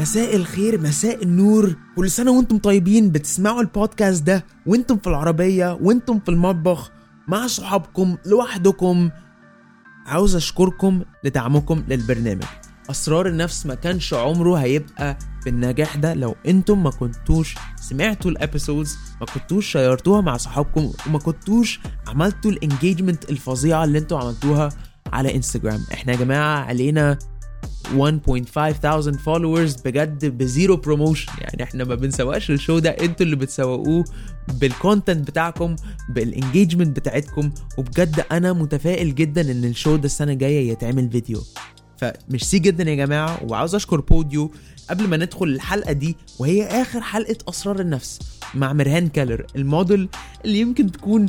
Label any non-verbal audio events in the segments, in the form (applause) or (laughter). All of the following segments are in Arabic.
مساء الخير مساء النور. كل سنة وأنتم طيبين بتسمعوا البودكاست ده وأنتم في العربية وأنتم في المطبخ مع صحابكم لوحدكم. عاوز أشكركم لدعمكم للبرنامج. أسرار النفس ما كانش عمره هيبقى بالنجاح ده لو أنتم ما كنتوش سمعتوا ال episodes ما كنتوش شيرتوها مع صحابكم وما كنتوش عملتوا ال engagement الفظيعة اللي أنتوا عملتوها على انستجرام إحنا يا جماعة علينا 1.5 followers بجد ب zero promotion يعني إحنا ما بنسوقش ال show ده. أنتوا اللي بتسوقوه بال content بتاعكم بال engagement بتاعتكم. وبجد أنا متفائل جدا إن ال show ده السنة الجاية يتعمل فيديو. فميرسي جدا يا جماعة. وعاوز أشكر بوديو قبل ما ندخل الحلقة دي. وهي آخر حلقة أسرار النفس مع مرهان كالر الموديل اللي يمكن تكون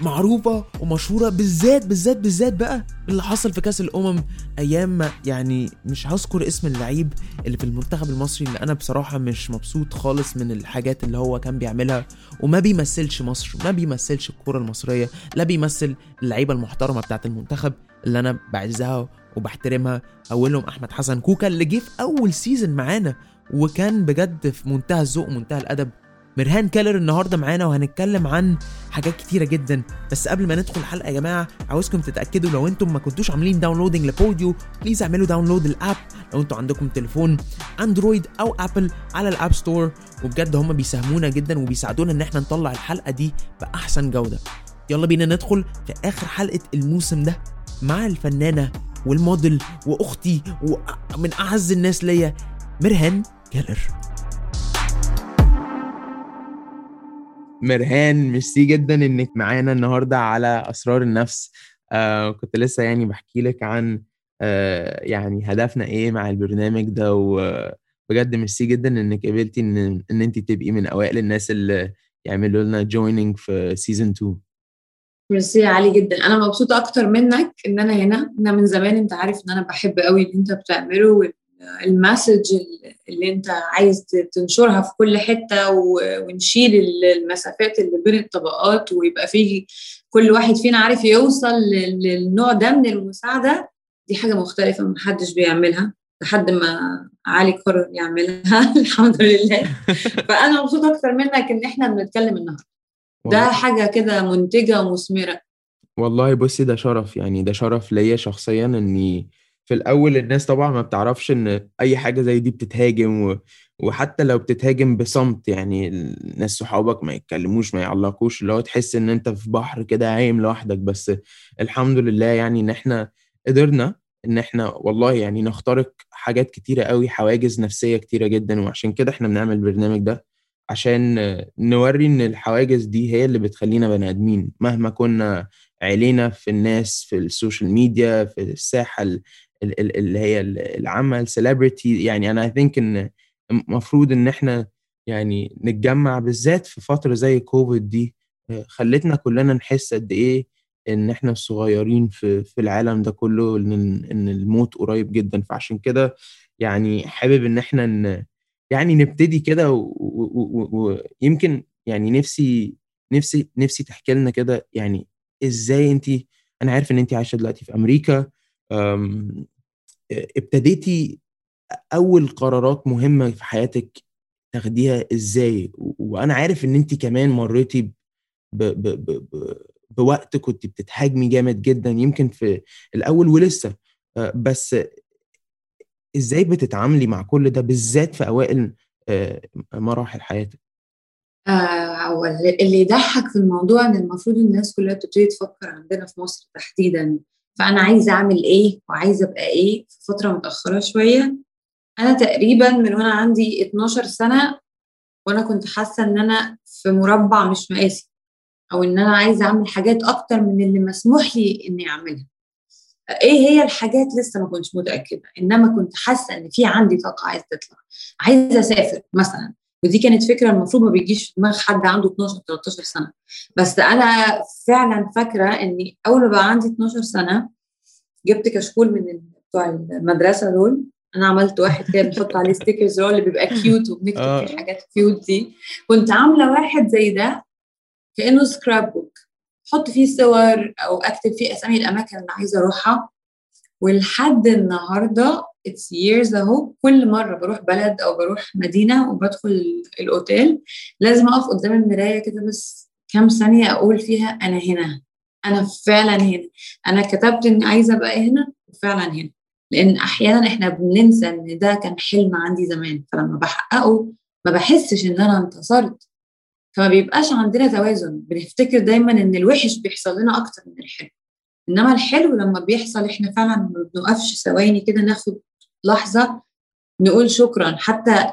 معروفة ومشهورة بالذات بالذات بالذات بقى اللي حصل في كأس الأمم أيام ما يعني مش هذكر اسم اللعيب اللي في المنتخب المصري اللي أنا بصراحة مش مبسوط خالص من الحاجات اللي هو كان بيعملها وما بيمثلش مصر ما بيمثلش الكرة المصرية لا بيمثل اللعيبة المحترمة بتاعت المنتخب اللي أنا بعزها وبحترمها. أولهم أحمد حسن كوكا اللي جه في أول سيزون معانا وكان بجد في منتهى الذوق ومنتهى الأدب مرهان كالر النهارده معانا وهنتكلم عن حاجات كتيرة جدا. بس قبل ما ندخل الحلقة يا جماعة عاوزكم تتأكدوا لو أنتم ما كنتوش عاملين downloading لبوديو please اعملوا download ال app. لو أنتم عندكم تليفون اندرويد أو ابل على ال App Store وبجد هم بيساهمونا جدا وبيساعدونا إن إحنا نطلع الحلقة دي بأحسن جودة. يلا بينا ندخل في آخر حلقة الموسم ده مع الفنانة والموديل وأختي ومن أعز الناس ليا مرهان كالر مرهان ميرسي جدا إنك معانا النهارده على أسرار النفس. آه كنت لسه يعني بحكي لك عن آه يعني هدفنا إيه مع البرنامج ده وبجد ميرسي جدا إنك قبلتي إن إن انت تبقي من أوائل الناس اللي يعملوا لنا joining في season 2 ميرسي يا علي جدا. أنا مبسوطة أكتر منك إن أنا هنا. أنا من زمان أنت عارف إن أنا بحب قوي اللي أنت بتعمله المسج اللي انت عايز تنشرها في كل حتة ونشيل المسافات اللي بين الطبقات ويبقى فيه كل واحد فينا عارف يوصل للنوع ده من المساعدة دي حاجة مختلفة محدش بيعملها لحد ما علي قرر يعملها. (laughs) الحمد لله. (laughs) فأنا مبسوطة أكتر منك إن إحنا بنتكلم النهارده. ده حاجة كده منتجة ومثمرة. والله بصي ده شرف. يعني ده شرف ليا شخصيا إني في الأول الناس طبعا ما بتعرفش إن أي حاجة زي دي بتتهاجم و... وحتى لو بتتهاجم بصمت يعني الناس صحابك ما يتكلموش ما يعلقوش اللي هو تحس إن أنت في بحر كده عايم لوحدك. بس الحمد لله يعني إن إحنا قدرنا إن إحنا والله يعني نخترق حاجات كتيرة قوي حواجز نفسية كتيرة جدا. وعشان كده إحنا بنعمل البرنامج ده عشان نوري إن الحواجز دي هي اللي بتخلينا بني آدمين. مهما كنا علينا في الناس في ال social media في الساحة اللي هي العامه ال celebrity يعني أنا I think إن المفروض إن إحنا يعني نتجمع بالذات في فترة زي كوفيد دي خلتنا كلنا نحس قد إيه إن إحنا الصغيرين في في العالم ده كله إن إن الموت قريب جدا. فعشان كده يعني حابب إن إحنا ن يعني نبتدي كده ويمكن يعني نفسي نفسي نفسي تحكي لنا كده يعني إزاي انت أنا عارف إن انت عايشة دلوقتي في أمريكا ابتديتي أول قرارات مهمة في حياتك تاخديها إزاي؟ وأنا عارف إن انت كمان مريتي ب ب ب ب بوقت كنت بتتهاجمي جامد جدا يمكن في الأول ولسه. بس إزاي بتتعاملي مع كل ده بالذات في أوائل مراحل حياتك؟ آه اللي يضحك في الموضوع إن المفروض الناس كلها بتبتدي تفكر عندنا في مصر تحديدا فأنا عايزة أعمل إيه وعايزة أبقى إيه في فترة متأخرة شوية. أنا تقريبا من وأنا عندي 12 سنة وأنا كنت حاسة إن أنا في مربع مش مقاسي أو إن أنا عايزة أعمل حاجات أكتر من اللي مسموح لي إني أعملها. إيه هي الحاجات لسه ما كنتش متأكدة؟ إنما كنت حاسة إن في عندي طاقة عايزة تطلع. عايزة أسافر مثلا. ودي كانت فكرة المفروض ما بيجيش في دماغ حد عنده 12 13 سنة. بس أنا فعلا فاكرة إني أول ما بقى عندي 12 سنة جبت كشكول من بتوع المدرسة دول. أنا عملت واحد كده بنحط عليه stickers اللي بيبقى cute وبنكتب فيه حاجات cute دي. كنت عاملة واحد زي ده كأنه scrapbook أحط فيه صور أو أكتب فيه أسامي الأماكن اللي عايزة أروحها. ولحد النهارده it's years اهو كل مرة بروح بلد أو بروح مدينة وبدخل الأوتيل لازم أقف قدام المراية كده بس كام ثانية أقول فيها أنا هنا. أنا فعلا هنا. أنا كتبت إني عايزة أبقى هنا وفعلا هنا. لأن أحيانا إحنا بننسى إن ده كان حلم عندي زمان. فلما بحققه ما بحسش إن أنا انتصرت. فما بيبقاش عندنا توازن. بنفتكر دايما إن الوحش بيحصل لنا أكتر من الحلو. إنما الحلو لما بيحصل إحنا فعلا ما بنوقفش ثواني كده ناخد لحظة نقول شكرا. حتى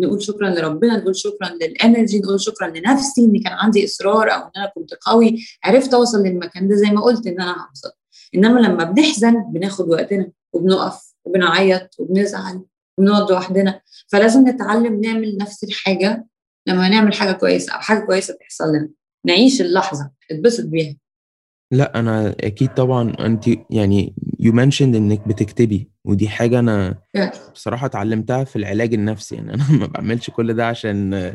نقول شكرا لربنا نقول شكرا للانرجي نقول شكرا لنفسي ان كان عندي إصرار أو إن أنا كنت قوي عرفت أوصل للمكان ده زي ما قلت إن أنا هوصل. إنما لما بنحزن بناخد وقتنا وبنقف وبنعيط وبنزعل وبنقعد لوحدنا. فلازم نتعلم نعمل نفس الحاجة لما نعمل حاجة كويسة أو حاجة كويسة تحصل لنا. نعيش اللحظة اتبسط بيها. لا أنا أكيد طبعا انت يعني you mentioned إنك بتكتبي. ودي حاجة أنا بصراحة اتعلمتها في العلاج النفسي يعني أنا (laughs) ما بعملش كل ده عشان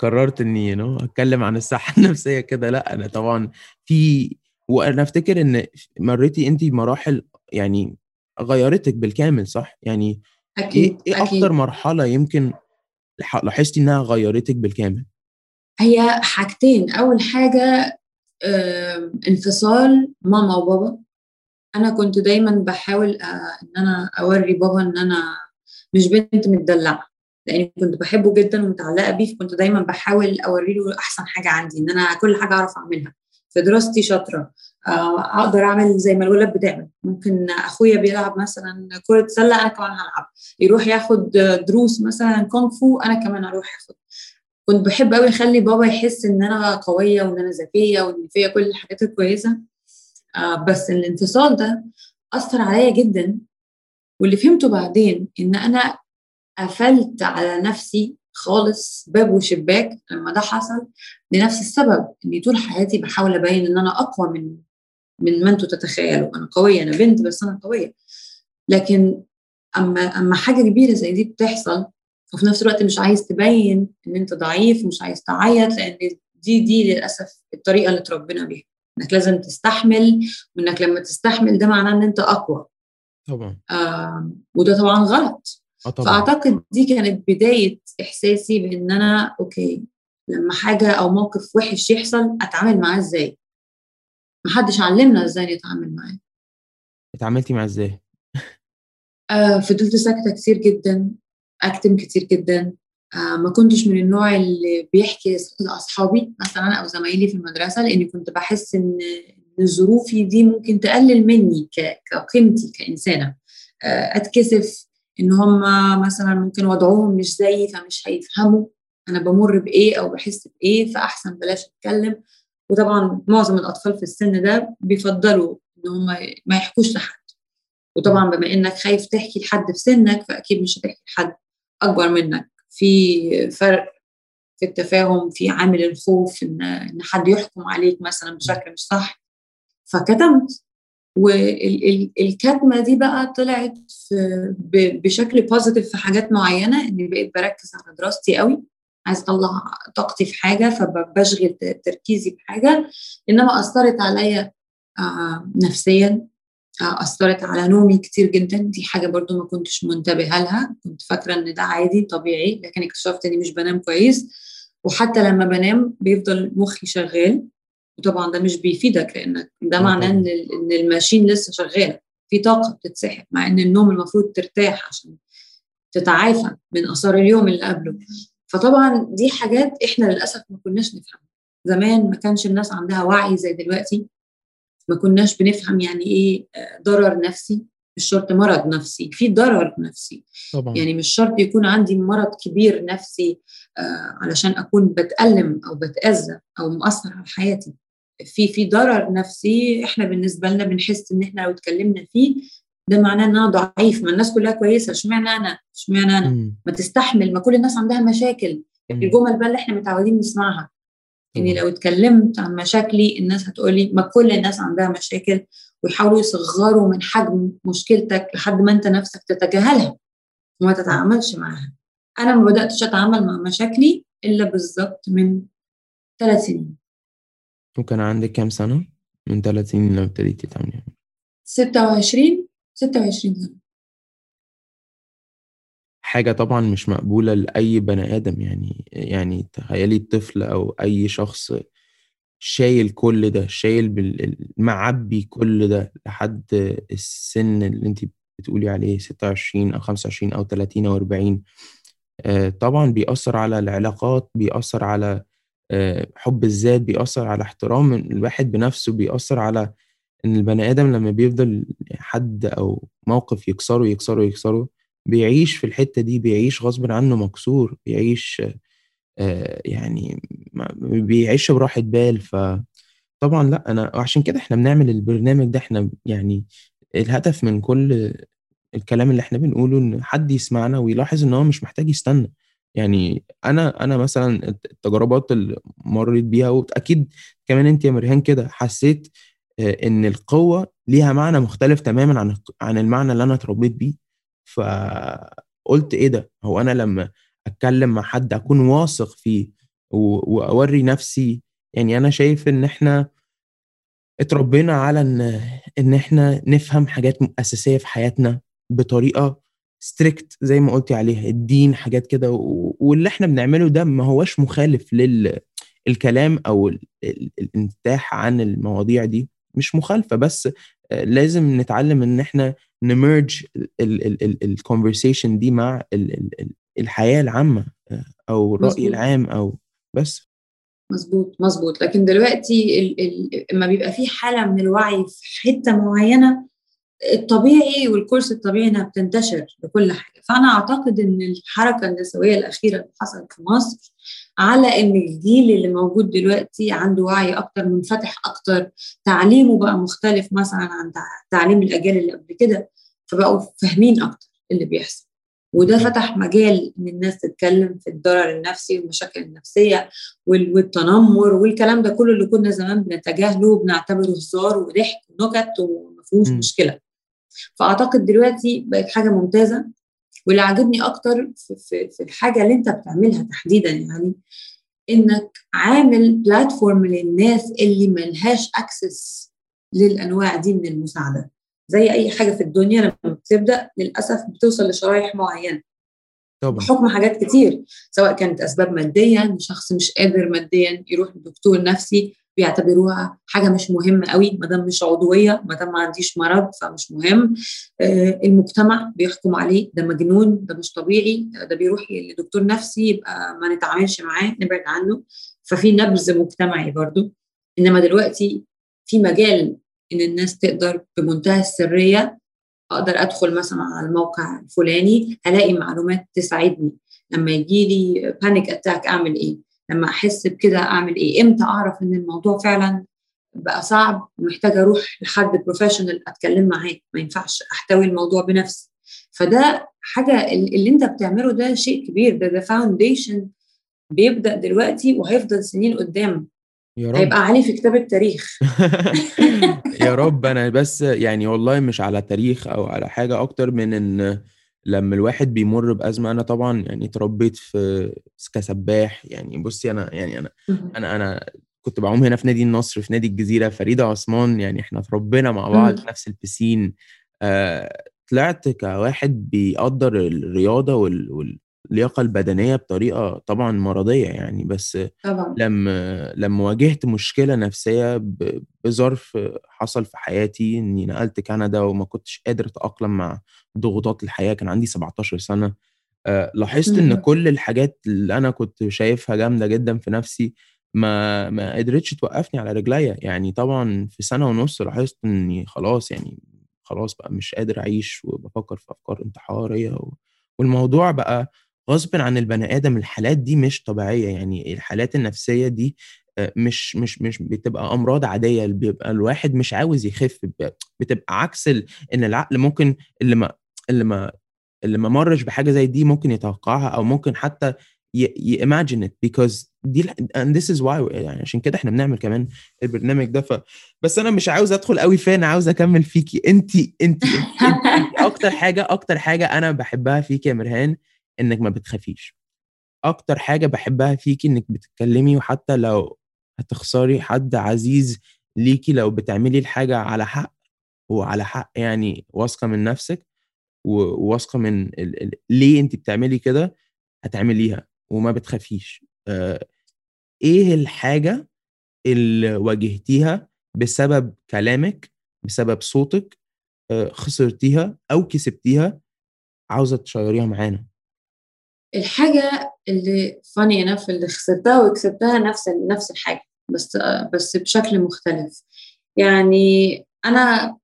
قررت إني no أتكلم عن الصحة (laughs) النفسية كده لأ أنا طبعا في وأنا أفتكر إن مريتي انت مراحل يعني غيرتك بالكامل صح؟ يعني أكيد إيه, إيه أكيد. أكتر مرحلة يمكن لاحظتي إنها غيرتك بالكامل؟ هي حاجتين أول حاجة انفصال ماما وبابا. أنا كنت دايما بحاول إن أنا أوري بابا إن أنا مش بنت متدلعة لأني كنت بحبه جدا ومتعلقة بيه فكنت دايما بحاول أوري له أحسن حاجة عندي إن أنا كل حاجة أعرف أعملها. في دراستي شاطرة أقدر أعمل زي ما الولاد بتعمل. ممكن أخويا بيلعب مثلا كرة سلة أنا كمان هلعب. يروح ياخد دروس مثلا كونغ فو أنا كمان أروح أخد. كنت بحب قوي أخلي بابا يحس إن أنا قوية وإن أنا ذكية وإن فيا كل الحاجات الكويسة. آه بس الانفصال ده أثر عليا جدا. واللي فهمته بعدين إن أنا قفلت على نفسي خالص باب وشباك لما ده حصل لنفس السبب إني طول حياتي بحاول أبين إن أنا أقوى من من ما أنتم تتخيلوا. أنا قوية أنا بنت بس أنا قوية. لكن أما أما حاجة كبيرة زي دي بتحصل وفي نفس الوقت مش عايز تبين إن أنت ضعيف ومش عايز تعيط لأن دي دي للأسف الطريقة اللي اتربينا بيها. إنك لازم تستحمل وإنك لما تستحمل ده معناه إن أنت أقوى. طبعا. آه وده طبعا غلط. آه طبعا. فأعتقد دي كانت بداية إحساسي بإن أنا أوكي لما حاجة أو موقف وحش يحصل أتعامل معاه إزاي؟ محدش علمنا إزاي نتعامل معاه. اتعاملتي معاه إزاي؟ آه فضلت ساكتة كتير جدا أكتم كتير جدا. آه ما كنتش من النوع اللي بيحكي لأصحابي مثلا أو زمايلي في المدرسة لأني كنت بحس إن ظروفي دي ممكن تقلل مني كقيمتي كإنسانة. آه أتكسف إن هم مثلا ممكن وضعهم مش زيي فمش هيفهموا أنا بمر بإيه أو بحس بإيه فأحسن بلاش أتكلم. وطبعا معظم الأطفال في السن ده بيفضلوا إن هم ما يحكوش لحد. وطبعا بما إنك خايف تحكي لحد في سنك فأكيد مش هتحكي لحد أكبر منك. في فرق في التفاهم في عامل الخوف إن إن حد يحكم عليك مثلا بشكل مش صح. فكتمت. والكتمه دي بقى طلعت بشكل positive في حاجات معينة إني بقيت بركز على دراستي قوي. عايز أطلع طاقتي في حاجة فبشغل تركيزي بحاجه إنما أثرت عليا نفسيا. أثرت على نومي كتير جدا. دي حاجة برضو ما كنتش منتبهة لها. كنت فاكرة إن ده عادي طبيعي. لكن اكتشفت إني مش بنام كويس. وحتى لما بنام بيفضل مخي شغال. وطبعا ده مش بيفيدك لأنك ده معناه إن إن الماشين لسه شغالة. في طاقة بتتسحب مع إن النوم المفروض ترتاح عشان تتعافى من آثار اليوم اللي قبله. فطبعا دي حاجات إحنا للأسف ما كناش نفهمها. زمان ما كانش الناس عندها وعي زي دلوقتي. ما كناش بنفهم يعني إيه ضرر نفسي مش شرط مرض نفسي في ضرر نفسي. طبعا. يعني مش شرط يكون عندي مرض كبير نفسي آه علشان أكون بتألم أو بتأذى أو مؤثر على حياتي. في في ضرر نفسي إحنا بالنسبة لنا بنحس إن إحنا لو اتكلمنا فيه ده معناه إن أنا ضعيف ما الناس كلها كويسة اشمعنى أنا اشمعنى أنا. ما تستحمل ما كل الناس عندها مشاكل. الجمل بقى اللي إحنا متعودين نسمعها. اني طبعاً. لو اتكلمت عن مشاكلي الناس هتقولي ما كل الناس عندها مشاكل ويحاولوا يصغروا من حجم مشكلتك لحد ما انت نفسك تتجاهلها وما تتعاملش معاها أنا ما بدأتش أتعامل مع مشاكلي إلا بالظبط من ثلاث سنين وكان عندك كام سنة؟ من ثلاث سنين لما ابتديتي تعملي 26 26 سنة حاجة طبعا مش مقبولة لأي بني آدم يعني يعني تخيلي الطفل أو أي شخص شايل كل ده شايل. معبي كل ده لحد السن اللي انت بتقولي عليه 26 أو 25 أو 30 أو 40 آه، طبعا بيأثر على العلاقات بيأثر على آه، حب الذات بيأثر على احترام الواحد بنفسه بيأثر على إن البني آدم لما بيفضل حد أو موقف يكسره يكسره يكسره بيعيش في الحتة دي بيعيش غصب عنه مكسور بيعيش آه، يعني بيعيش براحة بال فطبعا لأ أنا وعشان كده إحنا بنعمل البرنامج ده إحنا يعني الهدف من كل الكلام اللي إحنا بنقوله إن حد يسمعنا ويلاحظ إن هو مش محتاج يستنى. يعني أنا أنا مثلا التجربات اللي مريت بيها وأكيد كمان أنت يا مرهان كده حسيت آه، إن القوة ليها معنى مختلف تماما عن عن المعنى اللي أنا اتربيت بيه. فقلت إيه ده؟ هو أنا لما أتكلم مع حد أكون واثق فيه وأوري نفسي؟ يعني أنا شايف إن إحنا اتربينا على ان إن إحنا نفهم حاجات أساسية في حياتنا بطريقة strict زي ما قلتي عليها الدين حاجات كده واللي إحنا بنعمله ده ما هوش مخالف للكلام أو الانفتاح عن المواضيع دي مش مخالفة بس لازم نتعلم إن إحنا ن merge ال conversation دي مع الحياة العامة أو الرأي العام أو بس. مظبوط مظبوط. لكن دلوقتي لما بيبقى في حالة من الوعي في حتة معينة الطبيعي والكورس الطبيعي إنها بتنتشر لكل حاجة. فأنا أعتقد إن الحركة النسوية الأخيرة اللي حصلت في مصر على إن الجيل اللي موجود دلوقتي عنده وعي أكتر منفتح أكتر تعليمه بقى مختلف مثلا عن تعليم الأجيال اللي قبل كده فبقوا فاهمين أكتر اللي بيحصل. وده فتح مجال إن الناس تتكلم في الضرر النفسي والمشاكل النفسية والتنمر والكلام ده كله اللي كنا زمان بنتجاهله وبنعتبره هزار وضحك ونكت وما فيهوش مشكلة. فأعتقد دلوقتي بقت حاجة ممتازة. واللي عاجبني أكتر في, في الحاجة اللي أنت بتعملها تحديدا يعني إنك عامل platform للناس اللي ملهاش access للأنواع دي من المساعدة. زي أي حاجة في الدنيا لما بتبدأ للأسف بتوصل لشرايح معينة. طبعا. بحكم حاجات كتير سواء كانت أسباب ماديه ان شخص مش قادر ماديا يروح لدكتور نفسي بيعتبروها حاجة مش مهمة قوي ما دام مش عضوية ما دام ما عنديش مرض فمش مهم. آه المجتمع بيحكم عليه ده مجنون ده مش طبيعي ده بيروح لدكتور نفسي يبقى ما نتعاملش معاه نبعد عنه. ففي نبذ مجتمعي برضو إنما دلوقتي في مجال إن الناس تقدر بمنتهى السرية أقدر أدخل مثلا على الموقع الفلاني ألاقي معلومات تساعدني. لما يجي لي panic attack أعمل إيه؟ لما أحس بكده أعمل إيه؟ إمتى أعرف إن الموضوع فعلا بقى صعب ومحتاجه أروح لحد professional أتكلم معاه؟ ما ينفعش أحتوي الموضوع بنفسي. فده حاجة اللي أنت بتعمله ده شيء كبير. ده ده foundation بيبدأ دلوقتي وهيفضل سنين قدام يا رب. هيبقى عليه في كتاب التاريخ. (laughs) يا رب. أنا بس يعني والله مش على تاريخ أو على حاجة أكتر من إن لما الواحد بيمر بأزمة أنا طبعا يعني اتربيت في كسباح يعني بصي أنا يعني أنا أنا أنا كنت بعوم هنا في نادي النصر في نادي الجزيرة فريدة عثمان يعني إحنا اتربينا مع بعض في نفس البسين. آه طلعت كواحد بيقدر الرياضة وال اللياقة البدنية بطريقة طبعا مرضية يعني بس طبعا. لما لما واجهت مشكلة نفسية بظرف حصل في حياتي إني نقلت كندا وما كنتش قادر أتأقلم مع ضغوطات الحياة كان عندي 17 سنة. أه لاحظت إن كل الحاجات اللي أنا كنت شايفها جامدة جدا في نفسي ما ما قدرتش توقفني على رجليا. يعني طبعا في سنة ونص لاحظت إني خلاص يعني خلاص بقى مش قادر أعيش وبفكر في أفكار انتحارية والموضوع بقى غصب عن البني آدم الحالات دي مش طبيعية يعني الحالات النفسية دي آه، مش مش مش بتبقى أمراض عادية بيبقى الواحد مش عاوز يخف بتبقى عكس إن العقل ممكن اللي ما اللي ما اللي ما مرش بحاجة زي دي ممكن يتوقعها أو ممكن حتى يimagine it because دي and this is why يعني عشان كده إحنا بنعمل كمان البرنامج ده ف بس أنا مش عاوز أدخل قوي فين عاوز أكمل فيكي. انت, انت أكتر حاجة أكتر حاجة أنا بحبها فيكي يا مرهان إنك ما بتخافيش. أكتر حاجة بحبها فيكي إنك بتتكلمي وحتى لو هتخسري حد عزيز ليكي لو بتعملي الحاجة على حق وعلى حق يعني واثقة من نفسك وواثقة من ال... ال... ليه انت بتعملي كده هتعمليها وما بتخافيش. آه، إيه الحاجة اللي واجهتيها بسبب كلامك بسبب صوتك آه، خسرتيها أو كسبتيها عاوزة تشيريها معانا؟ الحاجة اللي فاني انف اللي خسرتها وكسبتها نفس نفس الحاجة بس بس بشكل مختلف. يعني أنا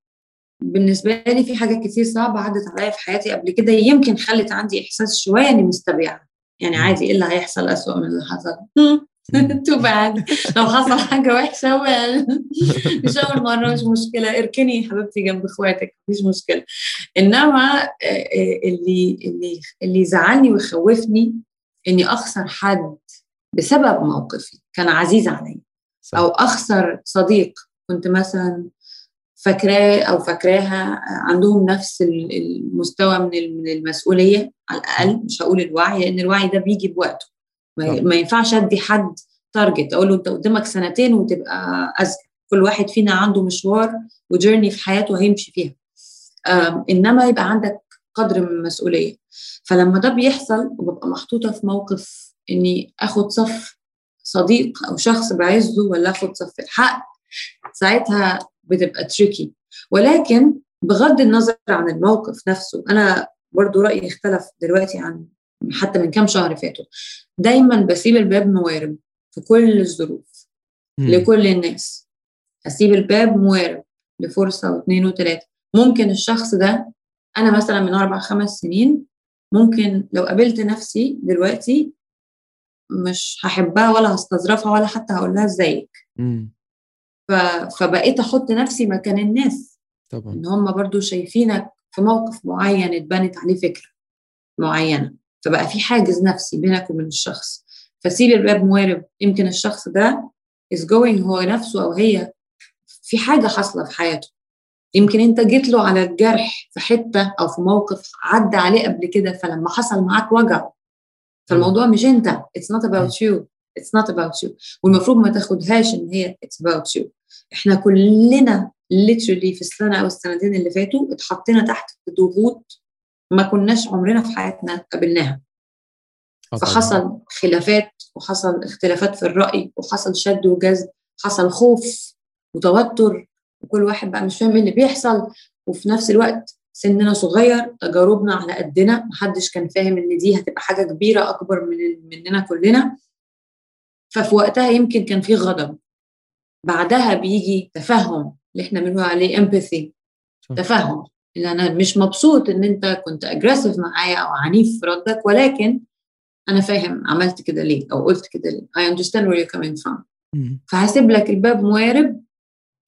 بالنسبة لي في حاجات كتير صعبة عدت عليا في حياتي قبل كده يمكن خلت عندي إحساس شوية إني مستبيعة. يعني عادي إيه اللي هيحصل اسوء من اللي حصل؟ (laughs) too bad لو حصل حاجة وحشة مش اول مره مش مشكلة. اركني حبيبتي جنب إخواتك مفيش مشكلة. إنما اللي اللي اللي زعلني وخوفني إني أخسر حد بسبب موقفي كان عزيز علي أو أخسر صديق كنت مثلا فاكراه أو فاكراها عندهم نفس المستوى من المسؤولية. على الأقل مش هقول الوعي لأن الوعي ده بيجي بوقته. ما ينفعش أدي حد تارجت أقول له أنت قدامك سنتين وتبقى أذكى. كل واحد فينا عنده مشوار وجيرني في حياته هيمشي فيها. إنما يبقى عندك قدر من المسؤولية. فلما ده بيحصل وببقى محطوطة في موقف إني آخد صف صديق أو شخص بعزه ولا آخد صف الحق ساعتها بتبقى تريكي ولكن بغض النظر عن الموقف نفسه أنا برضو رأيي اختلف دلوقتي عن حتى من كام شهر فاتوا. دايما بسيب الباب موارب في كل الظروف لكل الناس. أسيب الباب موارب لفرصة واثنين وثلاثة. ممكن الشخص ده أنا مثلا من أربع خمس سنين ممكن لو قابلت نفسي دلوقتي مش هحبها ولا هستظرفها ولا حتى هقول لها إزيك. فبقيت أحط نفسي مكان الناس. طبعا. إن هم برضو شايفينك في موقف معين اتبنت عليه فكرة معينة. فبقى في حاجز نفسي بينك وبين الشخص. فسيب الباب موارب. يمكن الشخص ده is going هو نفسه أو هي في حاجة حاصلة في حياته. يمكن أنت جيت له على الجرح في حتة أو في موقف عدى عليه قبل كده فلما حصل معاك وجع فالموضوع مش أنت. It's not about you. It's not about you. والمفروض ما تاخدهاش إن هي it's about you. إحنا كلنا literally في السنة أو السنتين اللي فاتوا اتحطينا تحت ضغوط ما كناش عمرنا في حياتنا قابلناها. فحصل خلافات وحصل اختلافات في الرأي وحصل شد وجذب حصل خوف وتوتر وكل واحد بقى مش فاهم إيه اللي بيحصل. وفي نفس الوقت سننا صغير تجاربنا على قدنا محدش كان فاهم إن دي هتبقى حاجة كبيرة أكبر من مننا كلنا. ففي وقتها يمكن كان في غضب. بعدها بيجي تفهم اللي إحنا بنقول عليه امباثي تفهم. ان أنا مش مبسوط إن أنت كنت aggressive معايا أو عنيف في ردك ولكن أنا فاهم عملت كده ليه أو قلت كده ليه. I understand where you're coming from. فهسيب لك الباب موارب.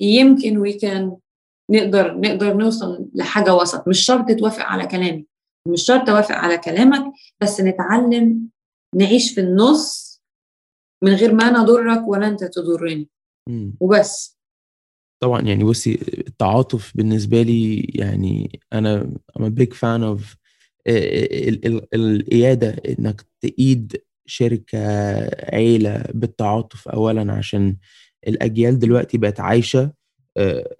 يمكن we can نقدر نقدر نوصل لحاجة وسط. مش شرط توافق على كلامي. مش شرط اوافق على كلامك بس نتعلم نعيش في النص من غير ما أنا أضرك ولا أنت تضرني. وبس. طبعا يعني بصي التعاطف بالنسبة لي يعني أنا I'm a big fan of القيادة إنك تقيد شركة عيلة بالتعاطف اولا عشان الأجيال دلوقتي بقت عايشة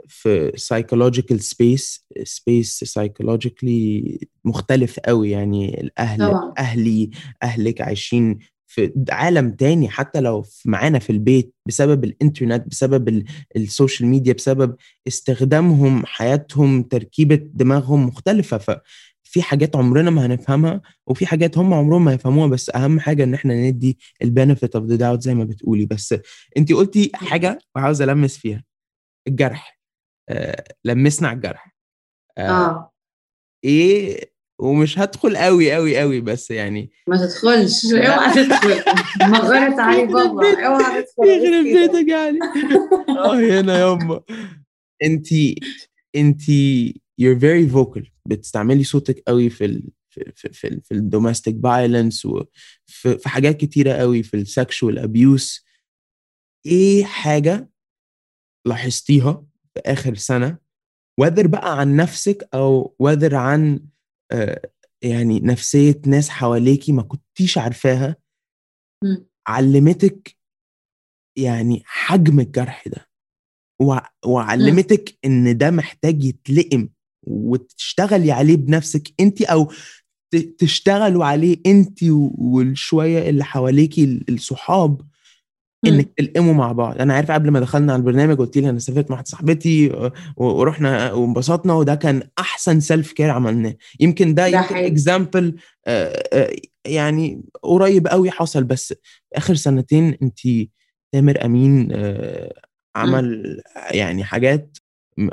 في psychological space space psychologically مختلف قوي يعني الأهل طبعا. أهلي أهلك عايشين في عالم تاني حتى لو معانا في البيت بسبب الإنترنت بسبب السوشيال ميديا بسبب استخدامهم حياتهم تركيبة دماغهم مختلفة ففي حاجات عمرنا ما هنفهمها وفي حاجات هم عمرهم ما يفهموها بس أهم حاجة إن إحنا ندي ال benefit of the doubt زي ما بتقولي بس انت قلتي حاجة وعاوز ألمس فيها الجرح آه لمسنا على الجرح آه. آه. إيه ومش هدخل قوي قوي قوي بس يعني ما تدخلش. اوعى تدخل. مغارة علي بابا. اوعى تدخل. يخرب بيتك يعني. آه هنا يما انت انت you're very vocal. بتستعملي صوتك قوي في ال في في في, في ال domestic violence وفي في حاجات كتيرة قوي في ال sexual abuse إيه حاجة لاحظتيها في آخر سنة؟ وذر بقى عن نفسك أو وذر عن يعني نفسية ناس حواليكي ما كنتيش عارفاها علمتك يعني حجم الجرح ده وع- وعلمتك إن ده محتاج يتلقم وتشتغلي عليه بنفسك انت أو تشتغلوا عليه انت والشويه اللي حواليكي ال- الصحاب. انك تلقموا مع بعض. أنا عارف قبل ما دخلنا على البرنامج قلت لي أنا سافرت مع واحدة صاحبتي ورحنا وانبسطنا وده كان أحسن self care عملناه. يمكن ده ده يمكن. example يعني قريب قوي حصل. بس آخر سنتين انت تامر أمين آه، عمل يعني حاجات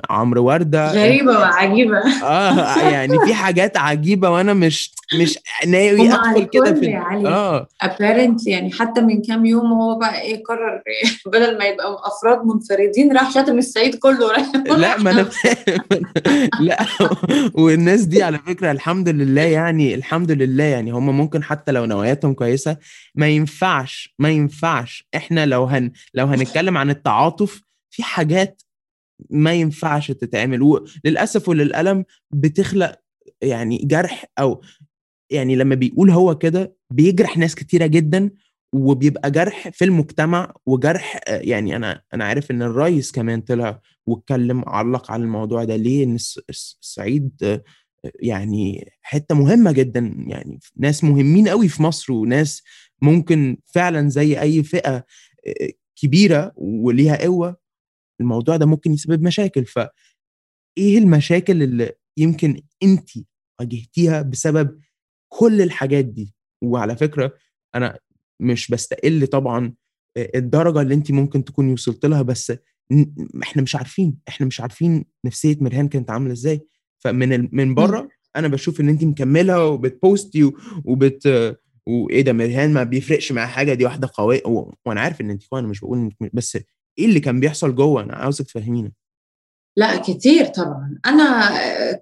عمرو وردة. غريبة (laughs) وعجيبة. آه يعني في حاجات عجيبة وأنا مش مش ناوي أدخل كده في يا علي. آه. Apparently يعني حتى من كام يوم هو بقى إيه قرر (laughs) بدل ما يبقى أفراد منفردين راح شاتم الصعيد كله. (laughs) لا ما أنا لا والناس دي على فكرة الحمد لله يعني الحمد لله يعني هم ممكن حتى لو نواياتهم كويسة ما ينفعش ما ينفعش. إحنا لو هن لو هنتكلم عن التعاطف في حاجات ما ينفعش تتعمل. وللاسف وللألم بتخلق يعني جرح أو يعني لما بيقول هو كده بيجرح ناس كتيرة جدا وبيبقى جرح في المجتمع وجرح آه، يعني أنا أنا عارف إن الرئيس كمان طلع واتكلم علق على الموضوع ده ليه؟ إن الص- الص- الصعيد آه، يعني حتة مهمة جدا. يعني ناس مهمين قوي في مصر وناس ممكن فعلا زي أي فئة آه، كبيرة وليها قوة. الموضوع ده ممكن يسبب مشاكل. ف إيه المشاكل اللي يمكن انت واجهتيها بسبب كل الحاجات دي؟ وعلى فكرة أنا مش بستقل طبعا الدرجة اللي انت ممكن تكوني وصلت لها بس إحنا مش عارفين إحنا مش عارفين نفسية مرهان كانت عاملة إزاي. فمن ال- من بره أنا بشوف إن انت مكملة وبتبوستي وبت وايه ده مرهان ما بيفرقش معاها حاجة دي واحدة قوية. وأنا عارف إن انت أنا مش بقول بس إيه اللي كان بيحصل جوه؟ أنا عاوزك تفهمينا لا كتير طبعا. أنا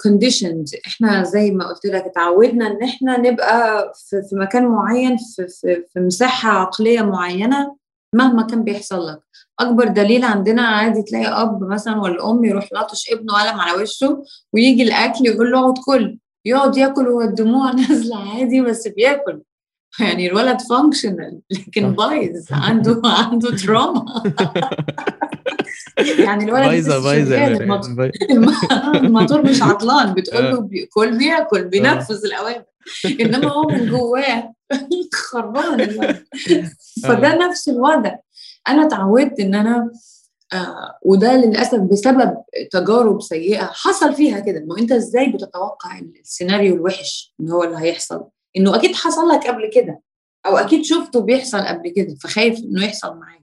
conditioned إحنا زي ما قلت لك اتعودنا إن إحنا نبقى في, في مكان معين في, في, في مساحة عقلية معينة مهما كان بيحصل لك. أكبر دليل عندنا عادي تلاقي أب مثلا ولا أم يروح لطش ابنه قلم على وشه ويجي الأكل يقول له اقعد كل يقعد ياكل والدموع (laughs) نازلة عادي بس بياكل. (laughs) يعني الولد functional لكن بايظ (laughs) عنده عنده trauma (laughs) يعني الولد بايظة بايظة مريم، الموتور- مش عطلان بتقول آه. له بياكل بياكل بينفذ الأوامر. إنما هو من جواه خربان الولد فده نفس الوضع. أنا اتعودت إن أنا آه وده للأسف بسبب تجارب سيئة حصل فيها كده. ما أنت إزاي بتتوقع السيناريو الوحش إن هو اللي هيحصل؟ إنه أكيد حصل لك قبل كده أو أكيد شفته بيحصل قبل كده فخايف إنه يحصل معاك.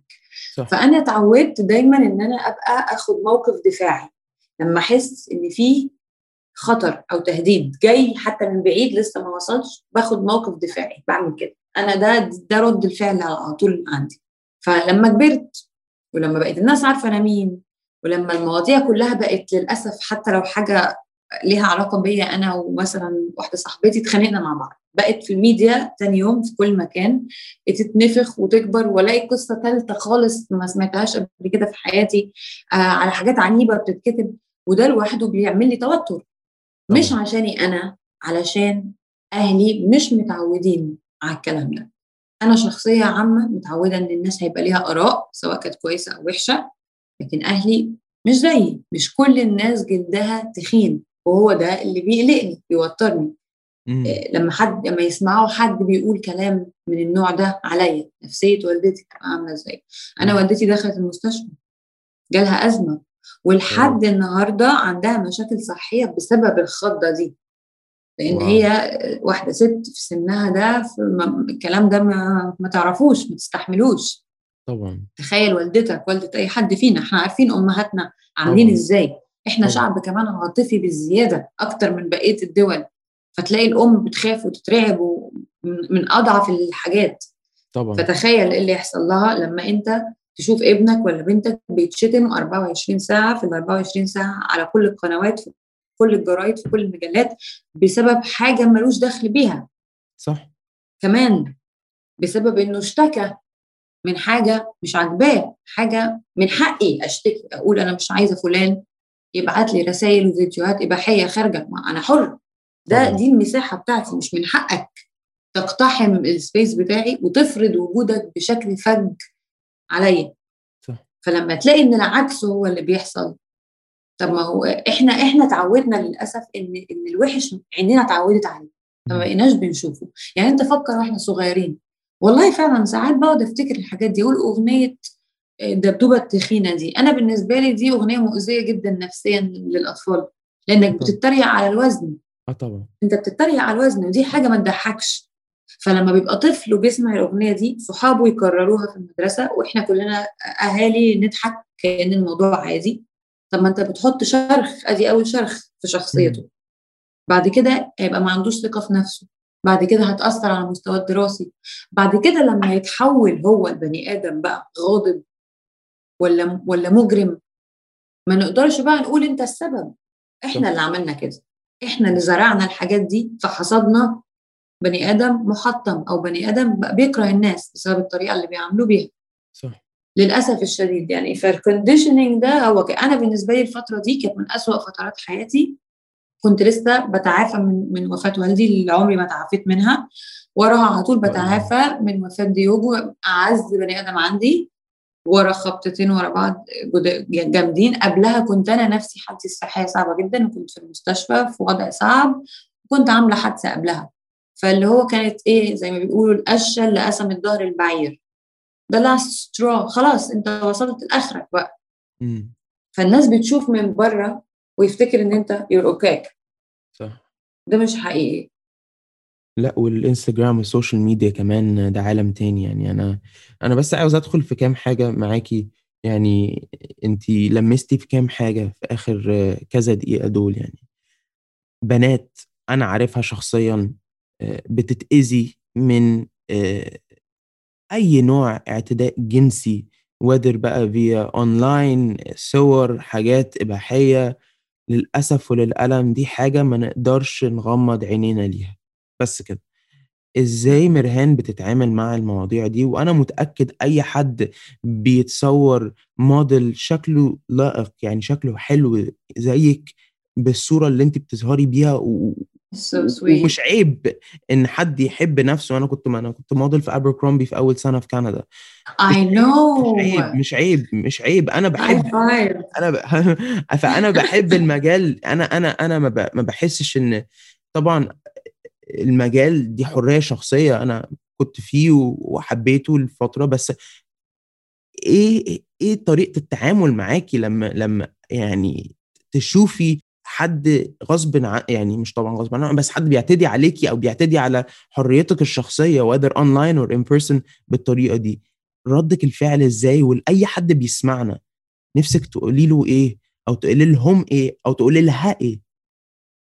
صح. فأنا اتعودت دايما إن أنا أبقى آخد موقف دفاعي لما أحس إن في خطر أو تهديد جاي حتى من بعيد لسه ما وصلش باخد موقف دفاعي بعمل كده. أنا ده ده رد الفعل على طول عندي. فلما كبرت ولما بقت الناس عارفة أنا مين ولما المواضيع كلها بقت للأسف حتى لو حاجة ليها علاقة بيا أنا ومثلا واحدة صاحبتي اتخانقنا مع بعض. بقت في الميديا تاني يوم في كل مكان تتنفخ وتكبر والاقي قصة ثالثه خالص ما سمعتهاش قبل كده في حياتي آه على حاجات عنيبه بتتكتب وده لوحده بيعمل لي توتر. مش. عشاني أنا علشان أهلي مش متعودين على الكلام ده. أنا شخصية عامة متعودة إن الناس هيبقى ليها آراء سواء كانت كويسة أو وحشة لكن أهلي مش زيي. مش كل الناس جلدها تخين وهو ده اللي بيقلقني بيوترني. لما حد لما يسمعوا حد بيقول كلام من النوع ده عليا نفسية والدتي عاملة إزاي أنا. والدتي دخلت المستشفى جالها أزمة ولحد النهارده عندها مشاكل صحية بسبب الخضة دي لأن واو. هي واحدة ست في سنها ده الكلام ده ما, ما تعرفوش ما تستحملوش طبعا تخيل والدتك والدة أي حد فينا إحنا عارفين أمهاتنا عاملين. إزاي إحنا طبعاً. شعب كمان عاطفي بالزياده أكتر من بقية الدول فتلاقي الأم بتخاف وتترعب من أضعف الحاجات. طبعا. فتخيل إيه اللي يحصل لها لما أنت تشوف ابنك ولا بنتك بيتشتم 24 ساعة في ال 24 ساعة على كل القنوات في كل الجرايد في كل المجلات بسبب حاجة ملوش دخل بيها. صح. كمان بسبب إنه اشتكى من حاجة مش عاجباه حاجة من حقي أشتكي أقول أنا مش عايزة فلان يبعت لي رسائل وفيديوهات إباحية خارجة. أنا حر. ده طبعاً. دي المساحة بتاعتي مش من حقك تقتحم السبيس بتاعي وتفرض وجودك بشكل فج عليا. فلما تلاقي إن العكس هو اللي بيحصل طب ما هو إحنا إحنا اتعودنا للأسف إن إن الوحش عينينا اتعودت عليه فما بقيناش بنشوفه. يعني أنت فكر وإحنا صغيرين والله فعلا ساعات بقعد أفتكر الحاجات دي أقول أغنية الدبدوبة التخينة دي. أنا بالنسبة لي دي أغنية مؤذية جدا نفسيا للأطفال لأنك بتتريق على الوزن. آه طبعا. انت بتتريق على الوزن ودي حاجة ما تضحكش. فلما بيبقى طفل وبيسمع الأغنية دي صحابه يكرروها في المدرسة وإحنا كلنا أهالي نضحك كأن الموضوع عادي. طب ما أنت بتحط شرخ أدي أول شرخ في شخصيته. بعد كده هيبقى ما عندوش ثقة في نفسه. بعد كده هتأثر على المستوى الدراسي. بعد كده لما يتحول هو البني آدم بقى غاضب ولا ولا مجرم ما نقدرش بقى نقول أنت السبب. إحنا اللي عملنا كده. إحنا اللي زرعنا الحاجات دي فحصدنا بني آدم محطم أو بني آدم بقى بيكره الناس بسبب الطريقة اللي بيعاملوا بيها. صح. للأسف الشديد يعني فالكونديشننج ده هو أنا بالنسبة لي الفترة دي كانت من أسوأ فترات حياتي. كنت لسه بتعافى من من وفاة والدي اللي عمري ما تعافيت منها. وراها على طول بتعافى من وفاة ديوجو أعز بني آدم عندي. ورا خبطتين ورا بعض جامدين. قبلها كنت أنا نفسي حالتي الصحية صعبة جدا وكنت في المستشفى في وضع صعب وكنت عاملة حادثة قبلها. فاللي هو كانت إيه زي ما بيقولوا القشة اللي قسمت ظهر البعير. ده last straw خلاص أنت وصلت لآخرك بقى. م. فالناس بتشوف من بره ويفتكر إن أنت you're okay صح. ده مش حقيقي. لا والإنستجرام وال social media كمان ده عالم تاني يعني. أنا أنا بس عاوز أدخل في كام حاجة معاكي. يعني انت لمستي في كام حاجة في آخر كذا دقيقة دول يعني. بنات أنا عارفها شخصيا بتتأذي من أي نوع اعتداء جنسي whether بقى via online صور حاجات إباحية. للأسف وللألم دي حاجة ما نقدرش نغمض عينينا ليها. بس كده. إزاي مرهان بتتعامل مع المواضيع دي؟ وأنا متأكد أي حد بيتصور موديل شكله لائق يعني شكله حلو زيك بالصورة اللي انت بتظهري بيها و... so ومش عيب إن حد يحب نفسه. أنا كنت أنا كنت موديل في ابركرومبي في أول سنة في كندا. I (laughs) know. مش عيب مش عيب مش عيب. أنا بحب (laughs) أنا ب... (laughs) فأنا بحب المجال. أنا أنا أنا ما, ب... ما بحسش إن طبعا المجال دي حرية شخصية أنا كنت فيه وحبيته لفتره بس إيه إيه طريقة التعامل معاكي لما لما يعني تشوفي حد غصب عن يعني مش طبعا غصب عنه بس حد بيعتدي عليكي أو بيعتدي على حريتك الشخصية whether online or in person بالطريقة دي ردك الفعل إزاي؟ ولاي حد بيسمعنا نفسك تقولي له إيه؟ أو تقولي لهم إيه؟ أو تقولي لها إيه؟